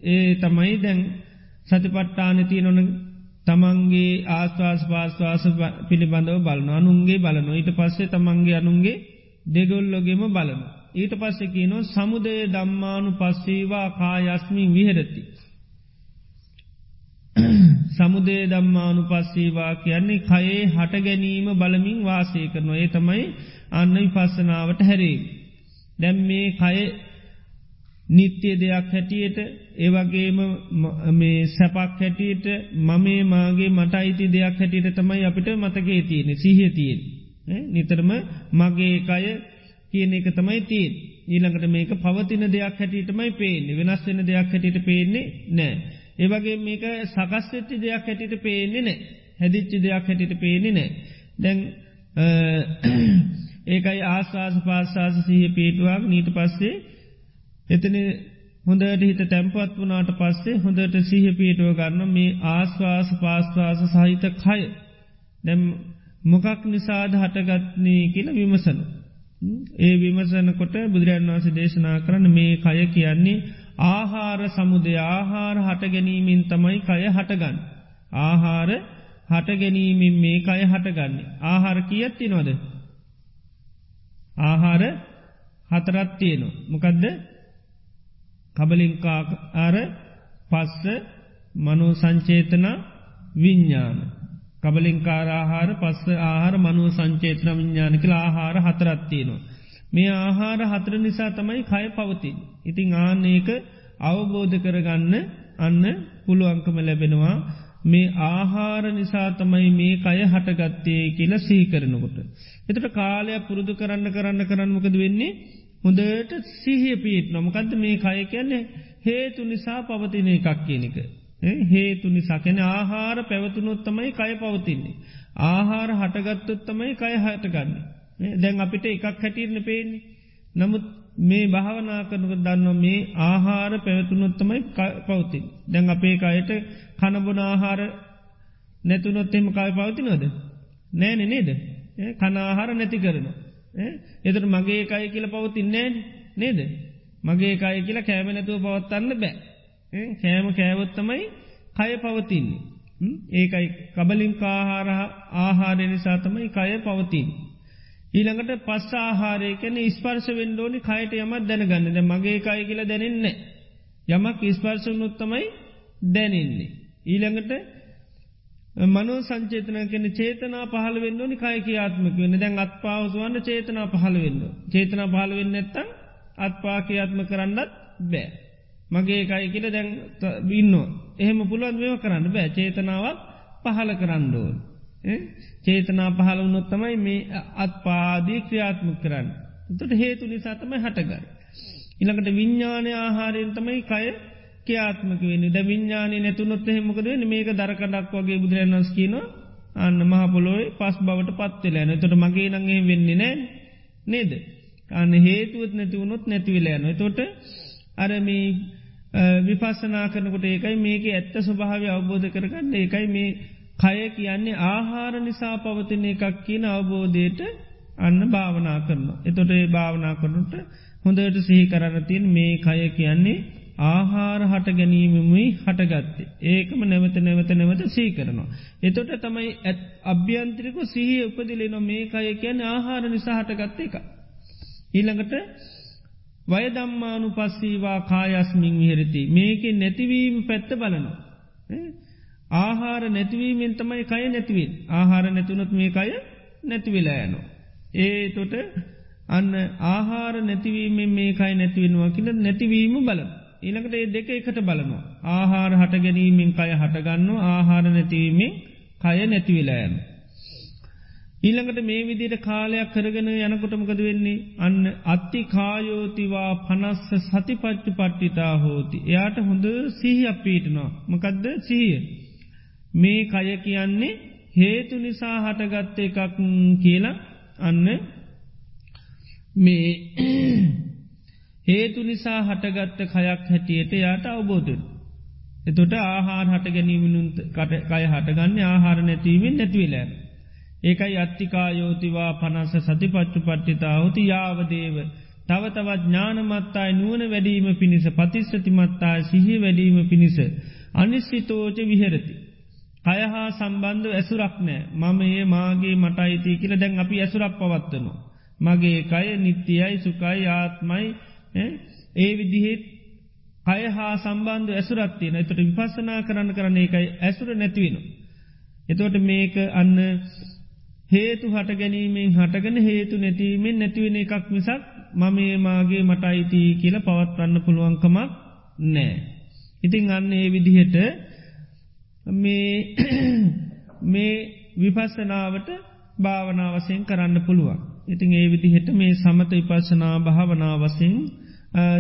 ඒ තමයි දැන් සතිපට්ටානති නොන තමන්ගේ ආස්වාස් පාස්වාස පිළිබඳව බලන අනුන්ගේ බලන ඊට පස්සේ තමන්ගේ අනුන්ගේ දෙගොල්ලොගෙම බලන. ඊට පස්සෙ කියනො සමුදය දම්මානු පස්සීවා කායස්මින් විහෙරති. (clears throat) සමුදේ දම්මානු පස්සීවා කියන්නේ කයේ හට ගැනීම බලමින් වාසය කරනවා ඒ තමයි අන්න විපස්සනාවට හැරේ. දැම් මේ කය නිත්‍ය දෙයක් හැටියට ඒවගේම මේ සැපක් හැටියට මමේ මාගේ මට අයිති දෙයක් හැටියට තමයි අපිට මතකේ තියෙන සිහතියෙන් නිතරම මගේ කය කියන එක තමයි තියෙන් ඊළඟට මේක පවතින දෙයක් හැටියටමයි පේන්නේ වෙනස් වෙන දෙයක් හැටියට පේන්නේ නෑ. ඒවගේ මේක සකස්වෙච්චි දෙයක් හැටිට පේන්නේ නෑ හැදිච්චි දෙයක් හැටිට පේන්නේ නෑ දැන් ඒකයි ආශවාස පාශවාස සහ පේටුවක් නීට පස්සේ එතන හොඳට හිත තැම්පත් වනාට පස්සේ හොඳට සහ පේටුව ගන්න මේ ආශ්වාස පාස්වාස සහිත කය. දැම් මොකක් නිසාද හටගත්නී කියල විමසන. ඒ විමසනකොට බුදුරන් වන්ස දේශනා කරන්න මේ කය කියන්නේ ආහාර සමුදය ආහාර හට ගැනීමෙන් තමයි කය හටගන්න. ආහාර හට ගැනීමෙන් මේ කය හටගන්නේ. ආහාර කියත්ති නොද. ආහාර හතරත් තියනවා. මොකදද කබලින්කා ආර පස්ස මනු සංචේතන විඤ්ඥාන. කබලින්කාරආහාර පස්ස ආහාර මනුව සංචේතන විඤ්ඥානකල ආහාර හතරත්තියනවා. මේ ආහාර හතර නිසා තමයි කය පවතින්. ඉතිං ආනඒක අවබෝධ කරගන්න අන්න පුළුවන්කම ලැබෙනවා මේ ආහාර නිසා තමයි මේ කය හටගත්තේ කියල සීකරනකොට. එතට කාලයක් පුරුදු කරන්න කරන්න කරන්නමකද වෙන්නේ හොඳට සිහිය පීට නොමකද මේ කය කියන්නේ හේතු නිසා පවතින එකක් කියනක. හේතු නිසා කැන ආහාර පැවතුනොත්තමයි කය පවතින්නේ. ආහාර හටගත්තොත්තමයි කය හටගන්නේ. දැන් අපිට එකක් හැටිරන පේන්නේ. නමුත් මේ භාවනා කරනක දන්න මේ ආහාර පැවතුනොත්තමයි පවතින්. දැන් අපේ අයට කනබොන ආහාර නැතුනොත් එම කාය පවතිනොද. නෑන නේද. කනාහාර නැති කරන. එතට මගේ එකයි කියල පවතින්නේ නේද. මගේ එකයි කියලා කෑම නැතුව පවත්තන්න බෑ. කෑම කෑවොත්තමයි කය පවතින්නේ. ඒකයි කබලින් කාහාර ආහාරය නිසාතමයි කය පවතින්. ඊළඟට පස් ආහාරය කැන ස්පර්ශ වෙන්ඩෝනි කයට යමත් දැනගන්නද මගේ කයි කියල දැනෙන්නේ. යමක් ස්පර්ශ නොත්තමයි දැනෙන්නේ. ඊළඟට මනෝ සංචේතන කෙන චේතනා පහල වෙන්න නි කාය කියාත්මක වෙන්න දැන් අත් පාවසවන්න චේතනා පහල වෙන්න. චේතනා පහල වෙන්න ඇත්තම් අත්පා කියාත්ම කරන්නත් බෑ. මගේ එකයි කියල දැන් බින්න එහෙම පුළුවන් මෙව කරන්න බෑ චේතනාවක් පහල කරන්නඩෝන්. චේතනා පහල වුණොත් තමයි මේ අත්පාදී ක්‍රියාත්ම කරන්න. තොට හේතු නිසා තමයි හටගර. ඉළඟට විඤ්ඥානය ආහාරයෙන් තමයි කය ක්‍යාත්මක වෙන ද විඤ්ඥානය නැතුනොත් හෙමකද මේක දරකඩක් වගේ බුදුරන්වස් කියන අන්න මහපොලොයි පස් බවට පත්වෙලෑන තොට මගේ නගේ වෙන්නේ නෑ නේද. අන්න හේතුවත් නැතිවුණොත් නැතිවිලෑන. තොට අරම විපස්සනා කරනකොට ඒකයි මේක ඇත්ත ස්වභාව අවබෝධ කරගන්න ඒකයි මේ කය කියන්නේ ආහාර නිසා පවතින එකක් කියන අවබෝධයට අන්න භාවනා කරන්න. එතොට ඒ භාවනා කරනට හොඳට සිහි කරන්න තින් මේ කය කියන්නේ ආහාර හට ගැනීමමුයි හටගත්තේ. ඒකම නැවත නැවත නැවත සී කරනවා. එතොට තමයි ඇත් අභ්‍යන්ත්‍රික සිහි උපදිලෙන මේ කය කියන ආහාර නිසා හටගත්ත එක. ඊළඟට වයදම්මානු පස්සීවා කායස්මින් විහරති මේක නැතිවීම පැත්ත බලනවා. ආහාර නැතිවීමෙන් තමයි කය නැතිවෙන් ආහාර නැතුනොත් මේ කය නැතිවෙලා යනවා. ඒ තොට අන්න ආහාර නැතිවීමෙන් මේ කයි නැතිවෙනවා කියල නැතිවීම බල. ඊළඟට ඒ දෙක එකට බලනවා. ආහාර හට ගැනීමෙන් කය හටගන්න ආහාර නැතිවීමෙන් කය නැතිවෙලායන්න. ඊළඟට මේ විදිට කාලයක් කරගෙන යනකොටමකද වෙන්නේ අන්න අත්ති කායෝතිවා පනස්ස සතිපච්චු පට්ටිතා හෝති. එයාට හොඳ සිහි අපීටනවා. මකදද සිහිය. මේ කය කියන්නේ හේතු නිසා හටගත්ත එකක් කියලා අන්න මේ (clears throat) හේතු නිසා හටගත්ත කයක් හැටියට යාට අවබෝධන. එතොට ආහාර හට ගැනීමනුත් කය හටගන්න ආහාර නැතිවීමෙන් නැතිවලෑ. ඒකයි අත්තිකායෝතිවා පනස සතිපච්චු පට්ටිතාවති යාවදේව. තව තවත් ඥානමත්තායි නුවන වැඩීම පිණිස පතිස්සතිමත්තාය සිහි වැඩීම පිණිස. අනිස්සිතෝච විහෙරති. කයහා සම්බන්ධ ඇසුරක් නෑ මම ඒ මාගේ මට අයිති කියල දැන් අපි ඇසුරක් පවත්වනවා. මගේ කය නිත්‍යයයි සුකයි ආත්මයි ඒ විදිහෙත් කය හා සම්බන්ධ ඇසුරත්තියන එතට විපස්සනා කරන්න කරන එකයි ඇසුර නැතිවෙන. එතෝට මේක අන්න හේතු හට ගැනීමෙන් හටගෙන හේතු නැතිවීමෙන් නැතිවෙන එකක් මිසක් මම මාගේ මට අයිති කියල පවත්වන්න පුළුවන්කමක් නෑ. ඉතිං අන්න ඒ විදිහට මේ (clears throat) මේ විපස්සනාවට භාවනාවසයෙන් කරන්න පුළුවන්. ඉතිං ඒ විදිහෙට මේ සමත විපස්සනා භාවනාවසින්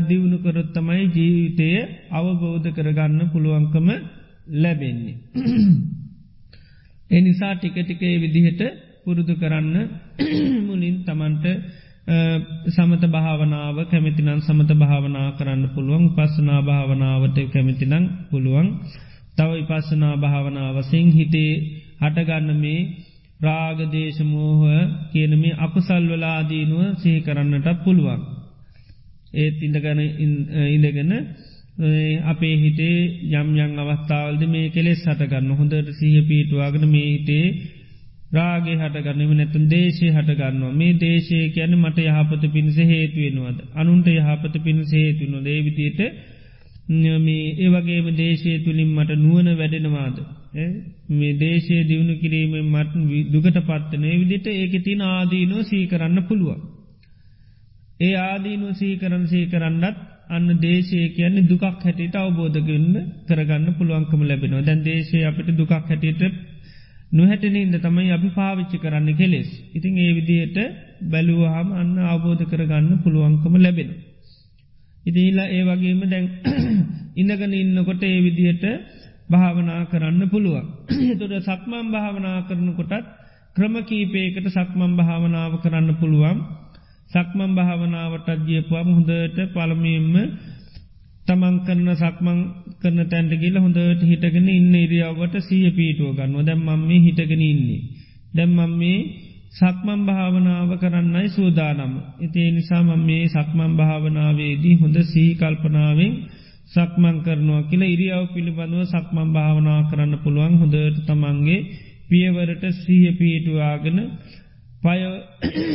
දියුණු කරොත්තමයි ජීවිතය අවබෝධ කරගන්න පුළුවන්කම ලැබෙන්නේ. (clears throat) එනිසා ටික ටිකේ විදිහට පුරුදු කරන්න (clears throat) මුලින් තමන්ට සමත භාවනාව කැමිතිනන් සමත භාවනා කරන්න පුළුවන් පස්සනා භාවනාවට කැමිතිනං පුළුවන් තව විපස්සනා භාවනාවසිං හිතේ හටගන්න මේ රාගදේශමෝහ කියන මේ අකුසල් වලාදීනුව සහි කරන්නට පුළුවන්. ඒත් ඉඳගන ඉඳගෙන අපේ හිතේ යම් යං අවස්ථාවල්ද මේ කෙලෙස් හටගන්න හොඳට සහ පීටවාගෙන මේ හිතේ රාගේ හටගන්නම නැතුන් දේශය හටගන්නවා. මේ දේශය කියන මට යහපත පිණිස හේතුවෙනවාද අනුන්ට යහපත පිණිස හේතුවන දේවිතියට මේ ඒවගේම දේශය තුළින් මට නුවන වැඩෙනවාද. මේ දේශය දියුණු කිරීම මට දුගට පත්වනය විදිට ඒක තින ආදීනෝ සීකරන්න පුළුවන්. ඒ ආදීනු සීකරන් සීකරන්නත් අන්න දේශය කියන්නේ දුකක් හැටියට අවබෝධගන්න කරගන්න පුළුවන්කම ලැබෙනවා දැන් දේශය අපිට දුකක් හැටියට නොහැටනින්ද තමයි අපි පාවිච්චි කරන්න කෙලෙස්. ඉතින් ඒ විදියට බැලුවහම අන්න අවබෝධ කරගන්න පුළුවන්කම ලැබෙනවා. ඉදිලා ඒ වගේම දැන් (clears throat) ඉඳගන ඉන්නකොට ඒ විදිහට භාවනා කරන්න පුළුවන්. (clears throat) තොට සක්මම් භාවනා කරනකොටත් ක්‍රම කීපයකට සක්මම් භාවනාව කරන්න පුළුවන්. සක්මම් භාවනාවටත් ජියපුවාම හොඳට පළමීම තමන් කරන සක්මං කරන තැන්ට කියල හොඳට හිටගෙන ඉන්න ඉරියාවට සිය පීටුව ගන්න දැම්මම් මේ හිටගෙන ඉන්නේ. දැම්මම් මේ සක්මන් භාවනාව කරන්නයි සූදානම. ඉතිේ නිසාම මේ සක්මන් භාවනාවේදී හොඳ සීකල්පනාවෙන් සක්මං කරනවා කියල ඉරියාව පිළිබඳව සක්මන් භාවනා කරන්න පුළුවන් හොඳට තමන්ගේ පියවරට සීහ පිහිටුවාගෙන පය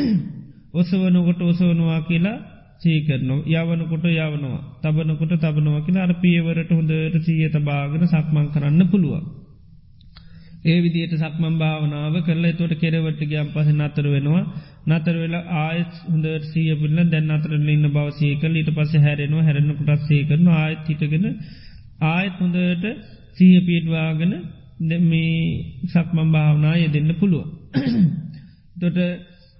(clears throat) ඔසවනකොට ඔසවනවා කියලා සීකරන යවනකොට යවනවා තබනකොට තබනවා කියලා අර පියවරට හොඳට සීය තබාගෙන සක්මං කරන්න පුළුවන්. ඒ විදියට සක්මම් භාවනාව කරලා තොට කෙරවට ගියම් පස නතර වෙනවා නතර වෙලා ආයත් හොඳ සිය පිල්ල දැන් අතරල ඉන්න බවසේක ඊට පස හැරෙනවා හැරෙන කොටත් සේ කරන ආයත් හිටගෙන ආයත් හොඳට සීහ පිටවාගෙන මේ සක්මම් භාවනාය දෙන්න පුළුව. (clears throat) තොට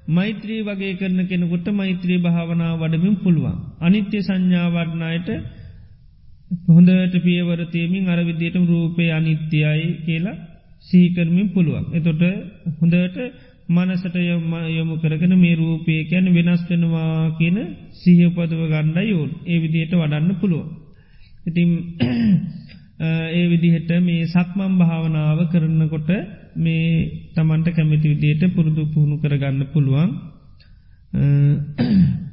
මෛත්‍රී වගේ කරන කෙනෙකුට මෛත්‍රී භාවනා වඩමින් පුළුවන්. අනිත්‍ය සංඥාවඩනායට හොඳට පියවරතයමින් අරවිදියට රූපය අනිත්‍යයි කියලා සීකරමින් පුළුවන්. එතොට හොඳට මනසට යොමු කරගෙන මේ රූපය කැන වෙනස් වෙනවා කියන සීහපදව ගණ්ඩ යෝන් ඒ විදියට වඩන්න පුළුවන්. ඉතින් (clears throat) ඒ විදිහට මේ සක්මම් භාවනාව කරනකොට මේ තමන්ට කැමිති විදියට පුරුදු පුහුණු කරගන්න පුළුවන් (clears throat)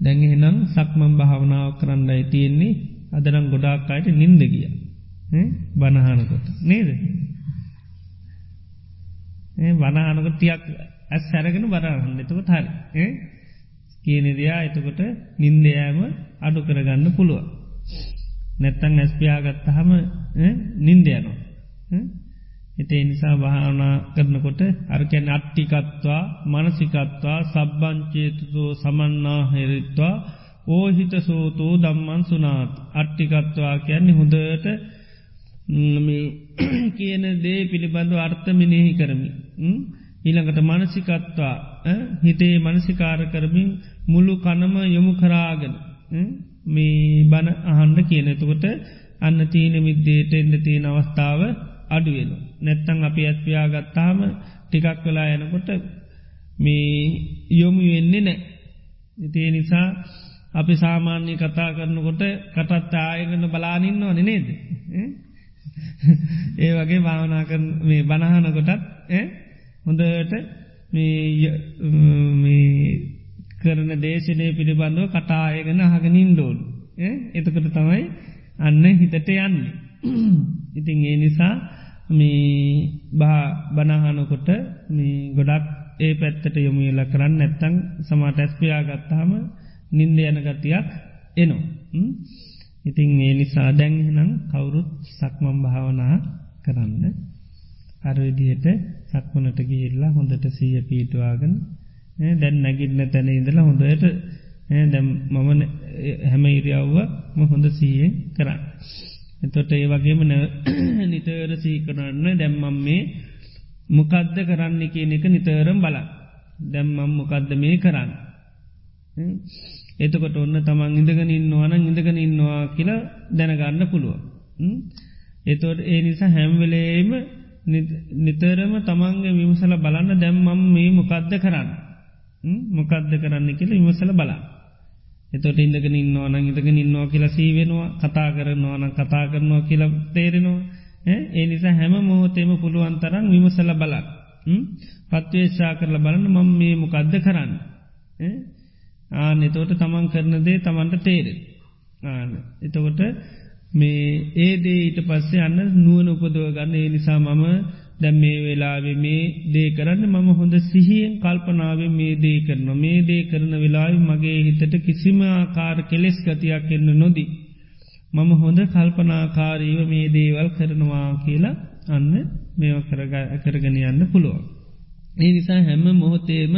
දැඟෙනම් සක්මම් භාවනාව කරන්නයි තියෙන්නේ අදරම් ගොඩාක්කායට නින්ද ගිය බණහනකොට. නේද? බණහනකොට තියක් ඇස් සැරගෙන බරහන්න එතකොට හරි. කියනෙදයා එතකොට නින්දයෑම අඩු කරගන්න පුළුවන්. නැත්තං ඇස්පියාගත්තහම නින්දයනවා එතේ නිසා භාවනා කරනකොට අරකැන අට්ටිකත්වා මනසිකත්වා සබ්බංචේතුතෝ සමන්නා හෙරිත්වා ඕහිත සෝතෝ දම්මන් සුනාත්. අට්ටිකත්වා කියන්නේ හොඳට (clears throat) කියන දේ පිළිබඳු අර්ථමිනෙහි කරමි. ඊළඟට මනසිකත්වා හිතේ මනසිකාර කරමින් මුළු කනම යොමු කරාගෙන මේ බණ අහන්ඩ කියනතුකොට අන්න තීන මිද්දේට එන්න තියෙන අවස්ථාව අඩුවෙන. නැත්තං අපි ඇත්පියාගත්තාම ටිකක් වෙලා යනකොට මේ යොමු වෙන්නේ නෑ. ඉතිේ නිසා අපි සාමාන්‍ය කතා කරනකොට කටත් ආයගන්න බලානින්නවා නනේද. (laughs) ඒ වගේ භාවනා මේ බණහනකොටත් හොඳට කරන දේශනය පිළිබඳව කටායගෙන අහගනින් ඩෝල් එතකට තමයි අන්න හිතට යන්නේ. (clears throat) ඉතින් ඒ නිසා මේ බා බනහනකොට මේ ගොඩක් ඒ පැත්තට යොමුයල කරන්න නැත්තං සමාට ඇස්පියා ගත්තාම නින්ද යන ගතියක් එනෝ. ඉතින් ඒ නිසා දැන්හෙනම් කවුරුත් සක්මම් භාවනා කරන්න අරවිදියට සක්මනට ගිහිල්ලා හොඳට සීය පීටවාගෙන දැන් නැගින්න තැන ඉඳලා හොඳට දැම් මම හැම ඉරියව්ව හොඳ සීයෙන් කරන්න. එතොට ඒ වගේම නිතර සීකරන්න දැම්මම් මේ මොකද්ද කරන්න කියන එක නිතරම් බල දැම්මම් මොකක්ද මේ කරන්න. එතකොට ඔන්න තමන් ඉඳගෙන ඉන්නවාන ඉඳගෙන ඉන්නවා කියලා දැනගන්න පුළුව. එතොට ඒ නිසා හැම්වෙලේම නිතරම තමන්ගේ විමසල බලන්න දැම්මම් මේ මොකක්ද කරන්න. මොකක්ද කරන්න කියල විමසල බලා. එතොට ඉඳගෙන ඉන්නවාන ඉඳගෙන ඉන්නවා කියලා සීවෙනවා කතා කරනවාන කතා කරනවා කියලා තේරෙනවා. ඒ නිසා හැම මොහොතේම පුළුවන්තරන් විමසල බලක්. පත්වේශා කරල බලන්න මම මේ මොකක්ද කරන්න. ආන එතෝට තමන් කරන දේ තමන්ට තේරෙ. ආන එතකොට මේ ඒදේ ඊට පස්සේ අන්න නුවන උපදව ගන්න ඒ නිසා මම දැම් මේ වෙලාවෙ මේ දේ කරන්න මම හොඳ සිහියෙන් කල්පනාව මේ දේ කරන මේ දේ කරන වෙලායි මගේ හිතට කිසිම ආකාර කෙලෙස් ගතියක් එන්න නොදී. මම හොඳ කල්පනාකාරීව මේ දේවල් කරනවා කියලා අන්න මෙ කරගෙන යන්න පුළුවන්. ඒ නිසා හැම මොහොතේම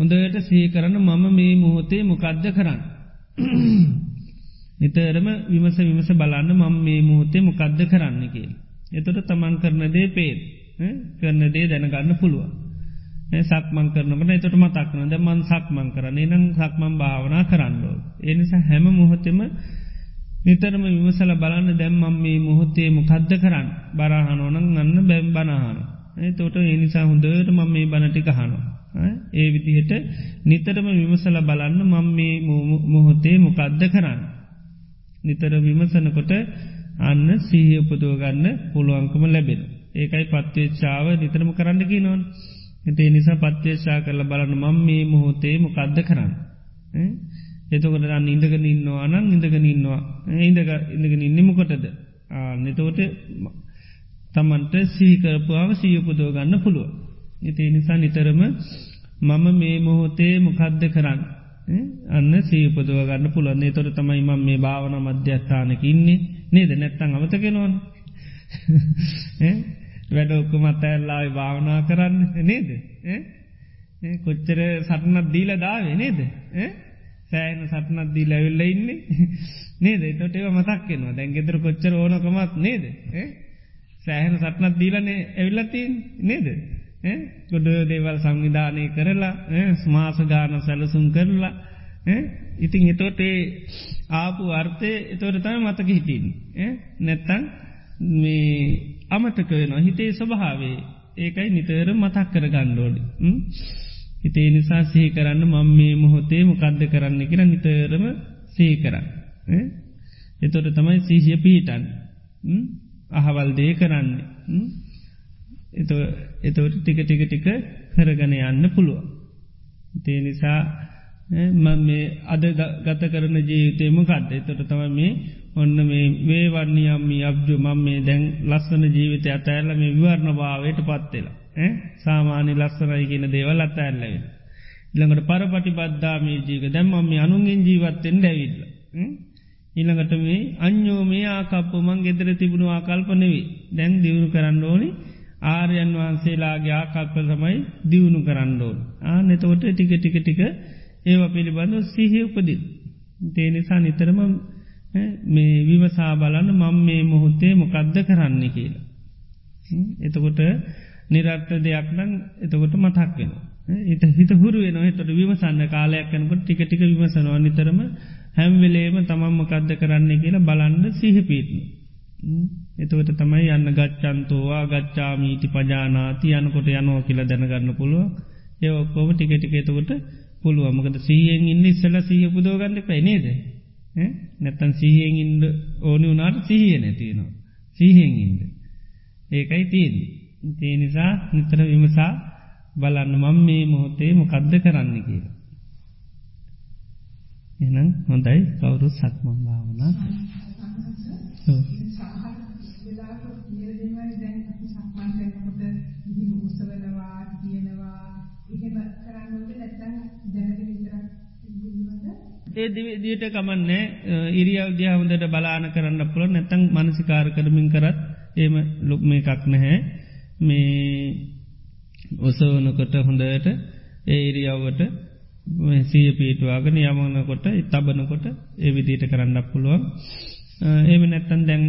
හොඳට සේ කරන්න මම මේ මොහොතේ මොකද්ද කරන්න. නිතරම විමස විමස බලන්න මම මේ මොහොතේ මොකද්ද කරන්න කියල. එතොට තමන් කරන දේ පේත් කරන දේ දැනගන්න පුළුව. සක්මං කරනකට එතොට මතක්න ද මන් සක්මං කරන නම් සක්මන් භාවනා කරන්නෝ. එනිසා හැම මොහොතෙම නිතරම විමසල බලන්න දැම්මම් මේ මොහොත්තේ මොකද්ද කරන්න බරහනෝනං ගන්න බැම් බනහන. තොට එනිසා හොඳට මම මේ බනටි කහනවා. ඒ විදිහට නිතරම විමසල බලන්න මං මේ මොහොතේ මොකද්ද කරන්න. නිතර විමසනකොට අන්න සීහ උපදුවගන්න පුළුවන්කම ලැබෙන. ඒකයි පත්වේච්චාව නිතරම කරන්නකි නොන් එතේ නිසා පත්වේශා කරල බලන්න මං මේ මොහොතේ මොකද්ද කරන්න. එතකොට අන්න ඉඳගෙන ඉන්නවා අනං ඉඳගෙන ඉන්නවා ඉඳක ඉඳගෙන ඉන්නමකොටද නතෝට තමන්ට සීකරපුාව සීයපුදෝ ගන්න පුළුව. ඉති නිසා නිතරම මම මේ මොහොතේ මොකද්ද කරන්න. අන්න සීපදව ගන්න පුළන්නේ තොර තමයි මම මේ භාවන මධ්‍යස්ථානක ඉන්නේ. නේද? නැත්තං අමතකෙනවන (laughs) වැඩෝක්ක මතඇල්ලායි භාවනා කරන්න. නේද? කොච්චර සටනත් දීල දාවේ නේද? සෑන සටනත් දී ලැවිල්ල ඉන්නේ. (laughs) නේද? තොට ඒව මතක්කෙනවා දැන් ගෙතර කොච්චර ඕනකමත් නේද? සෑහන සටනත් දීලනේ ඇවිල්ලතින් නේද? ගොඩ දේවල් සංවිධානය කරලා ස්මාසගාන සැලසුම් කරලා ඉතින් එතෝට ඒ ආපු අර්ථය එතවට තම මතක හිටින් නැත්තන් මේ අමතක වෙනවා. හිතේ ස්වභාවේ ඒකයි නිතර මතක් කර ගණ්ඩෝඩි හිතේ නිසා සහි කරන්න මං මේ මොහොතේ මොකක්ද කරන්න කියෙන නිතරම සේ කරන්න එතොට තමයි සීහිය පිහිටන් අහවල්දේ කරන්නේ එතවට ටික ටික ටික කරගන යන්න පුළුව. තේ නිසා මං මේ අද ගත කරන ජීවිතයම කඩ එතොට තම මේ ඔන්න මේ වේවර්ණියම්මි අබ්ජු මං මේ දැන් ලස්සන ජීවිතය අතඇල්ල මේ විවරණ භාවයට පත්වෙලා. සාමාන්‍ය ලස්සනයි කියන දේවල් අත ඇල්ලවෙන. ඉළඟට පරපටි බද්ධාමේ ජීක දැම්ම මේ අනුන්ගෙන් ජීවත්තෙන් දැවිල්ල. ඉළඟට මේ අන්‍යෝ මේ ආකප්ප මං ගෙදර තිබුණු ආකල්පනෙවී දැන් දියුණු කරන්න ඕනි ආර්යන් වහන්සේලාගේ ආකල්ප තමයි දියුණු කරන්න ඕන. ආ නතවට ටික ටික ටික ඒව පිළිබඳ සිහිය උපදින්. තේනිසා නිතරම මේ විමසා බලන්න මං මේ මොහොත්තේ මොකක්ද කරන්න කියලා. එතකොට නිරර්ථ දෙයක් නම් එතකොට මතක් වෙන. එත හිත හුරු වෙන එතොට විමසන්න කාලයක් කනකොට ටික ටික විමසනවා නිතරම හැම්වෙලේම තමම් මොකක්ද කරන්න කියලා බලන්න සිහිපීටන. එතවට තමයි යන්න ගච්චන්තෝවා ගච්චාමීති පජානාති යනකොට යනෝ කියලා දැනගන්න පුළුව ඒ ඔක්කෝම ටික ටික එතකොට පුළුව මකද සීයෙන් ඉන්න ඉස්සල සීහ පුදෝගන්න පැනේද නැත්තන් සීහෙන් ඉන්ඩ ඕනි වනාට සිහිය නැතිනවා. සීහෙන් ඉන්ද. ඒකයි තියන්නේ. ඒ නිසා නිතර විමසා බලන්න මං මේ මොහොතේ මොකද්ද කරන්න කියලා. එනම් හොඳයි කවුරු සක්මන් භාවනා ඒ දිවිදියට කමන්නේ ඉරියව් දිය හොඳට බලාන කරන්න පුළ නැතං මනසිකාර කරමින් කරත් ඒම ලොක් මේ එකක් නැහැ. මේ ඔසවනකොට හොඳට ඒරියව්වට සීය පීටවාගෙන යමනකොට තබනකොට ඒ විදිීට කරන්නක් පුළුවන්. ඒම නැත්තන් දැන්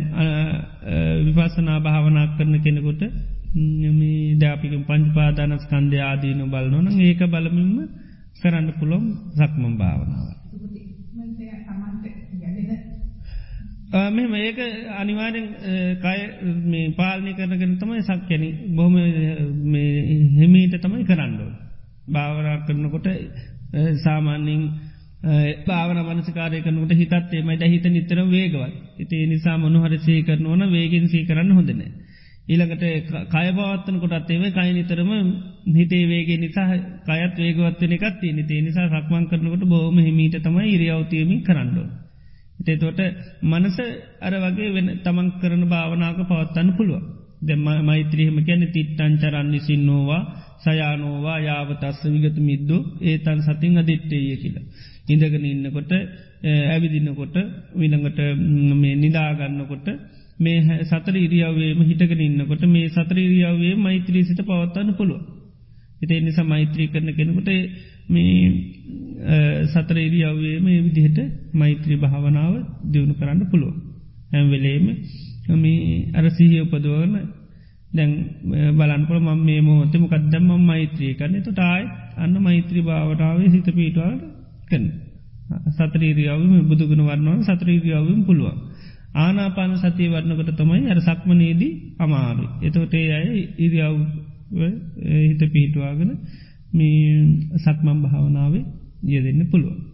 විපසනා භාවනක් කරන කෙනෙකොට දෑපික පංචපාදානස් කන්දය ආදීනු බලනොන ඒක බලමින්ම කරන්න පුළොම් සක්මම් භාවනාව. මෙම ඒක අනිවාරෙන් කය මේ පාලනි කරගෙන තමයි සක්කැන බොහම හෙමීට තමයි කරන්නඩෝ. භාවනා කරනකොට සාමාන්‍යින් පාවන මනසකාරය කනකට හිතත්තේ මයිට හිත නිතර වේගවත් ඉතිේ නිසා මොනහර සේ කරන ඕන වේගෙන් සී කරන්න හොඳන. ඊළඟට කයබවත්තන කොටත් ඒවේ කයි නිතරම හිතේ වේගේ නිසා කයත් වේගවත්වන එකත් තිය නිතේ නිසා සක්මන් කරනකට බෝම හිමීට තමයි ඉරියවතියමි කරන්නඩෝ. එතේතොට මනස අර වගේ වෙන තමන් කරන භාවනාක පවත්තන්න පුළුව. දෙම මෛත්‍රීහම කියැන තිට්ටන් චරන්නි සින්නෝවා සයානෝවා යාවතස්ස විගත මිද්දු ඒතන් සතින් අදිට්ටේය කියලා. ඉඳගෙන ඉන්නකොට ඇවිදින්නකොට විළඟට මේ නිදාගන්නකොට මේ සතර ඉරියාවේම හිටගෙන ඉන්නකොට මේ සතර ඉරියාවේ මෛත්‍රී සිත පවත්තන්න පුළුව. එතේ නිසා මෛත්‍රී කරන කෙනකොට මේ සතර ඉරියාවේ මේ විදිහට මෛත්‍රී භාවනාව දියුණු කරන්න පුළුව. ඇම්වෙලේම මේ අර සිහිය උපදුවන දැන් බලන්පුල ම මේ මොහොතම කදදම් ම මෛත්‍රී කරන තු ටායි අන්න මෛත්‍රී භාවටාවේ හිත පීටවාට කන සතරීරියාවම බුදුගුණ වන්නවන් සතරීරියාවම පුළුවන්. ආනාපාන සතිය වරණකට තමයි අර සක්මනේදී අමාරු. එතෝටේ අය ඉරියාව හිත පිහිටවාගෙන මේ සක්මම් භාවනාවේ ය දෙන්න පුළුවන්.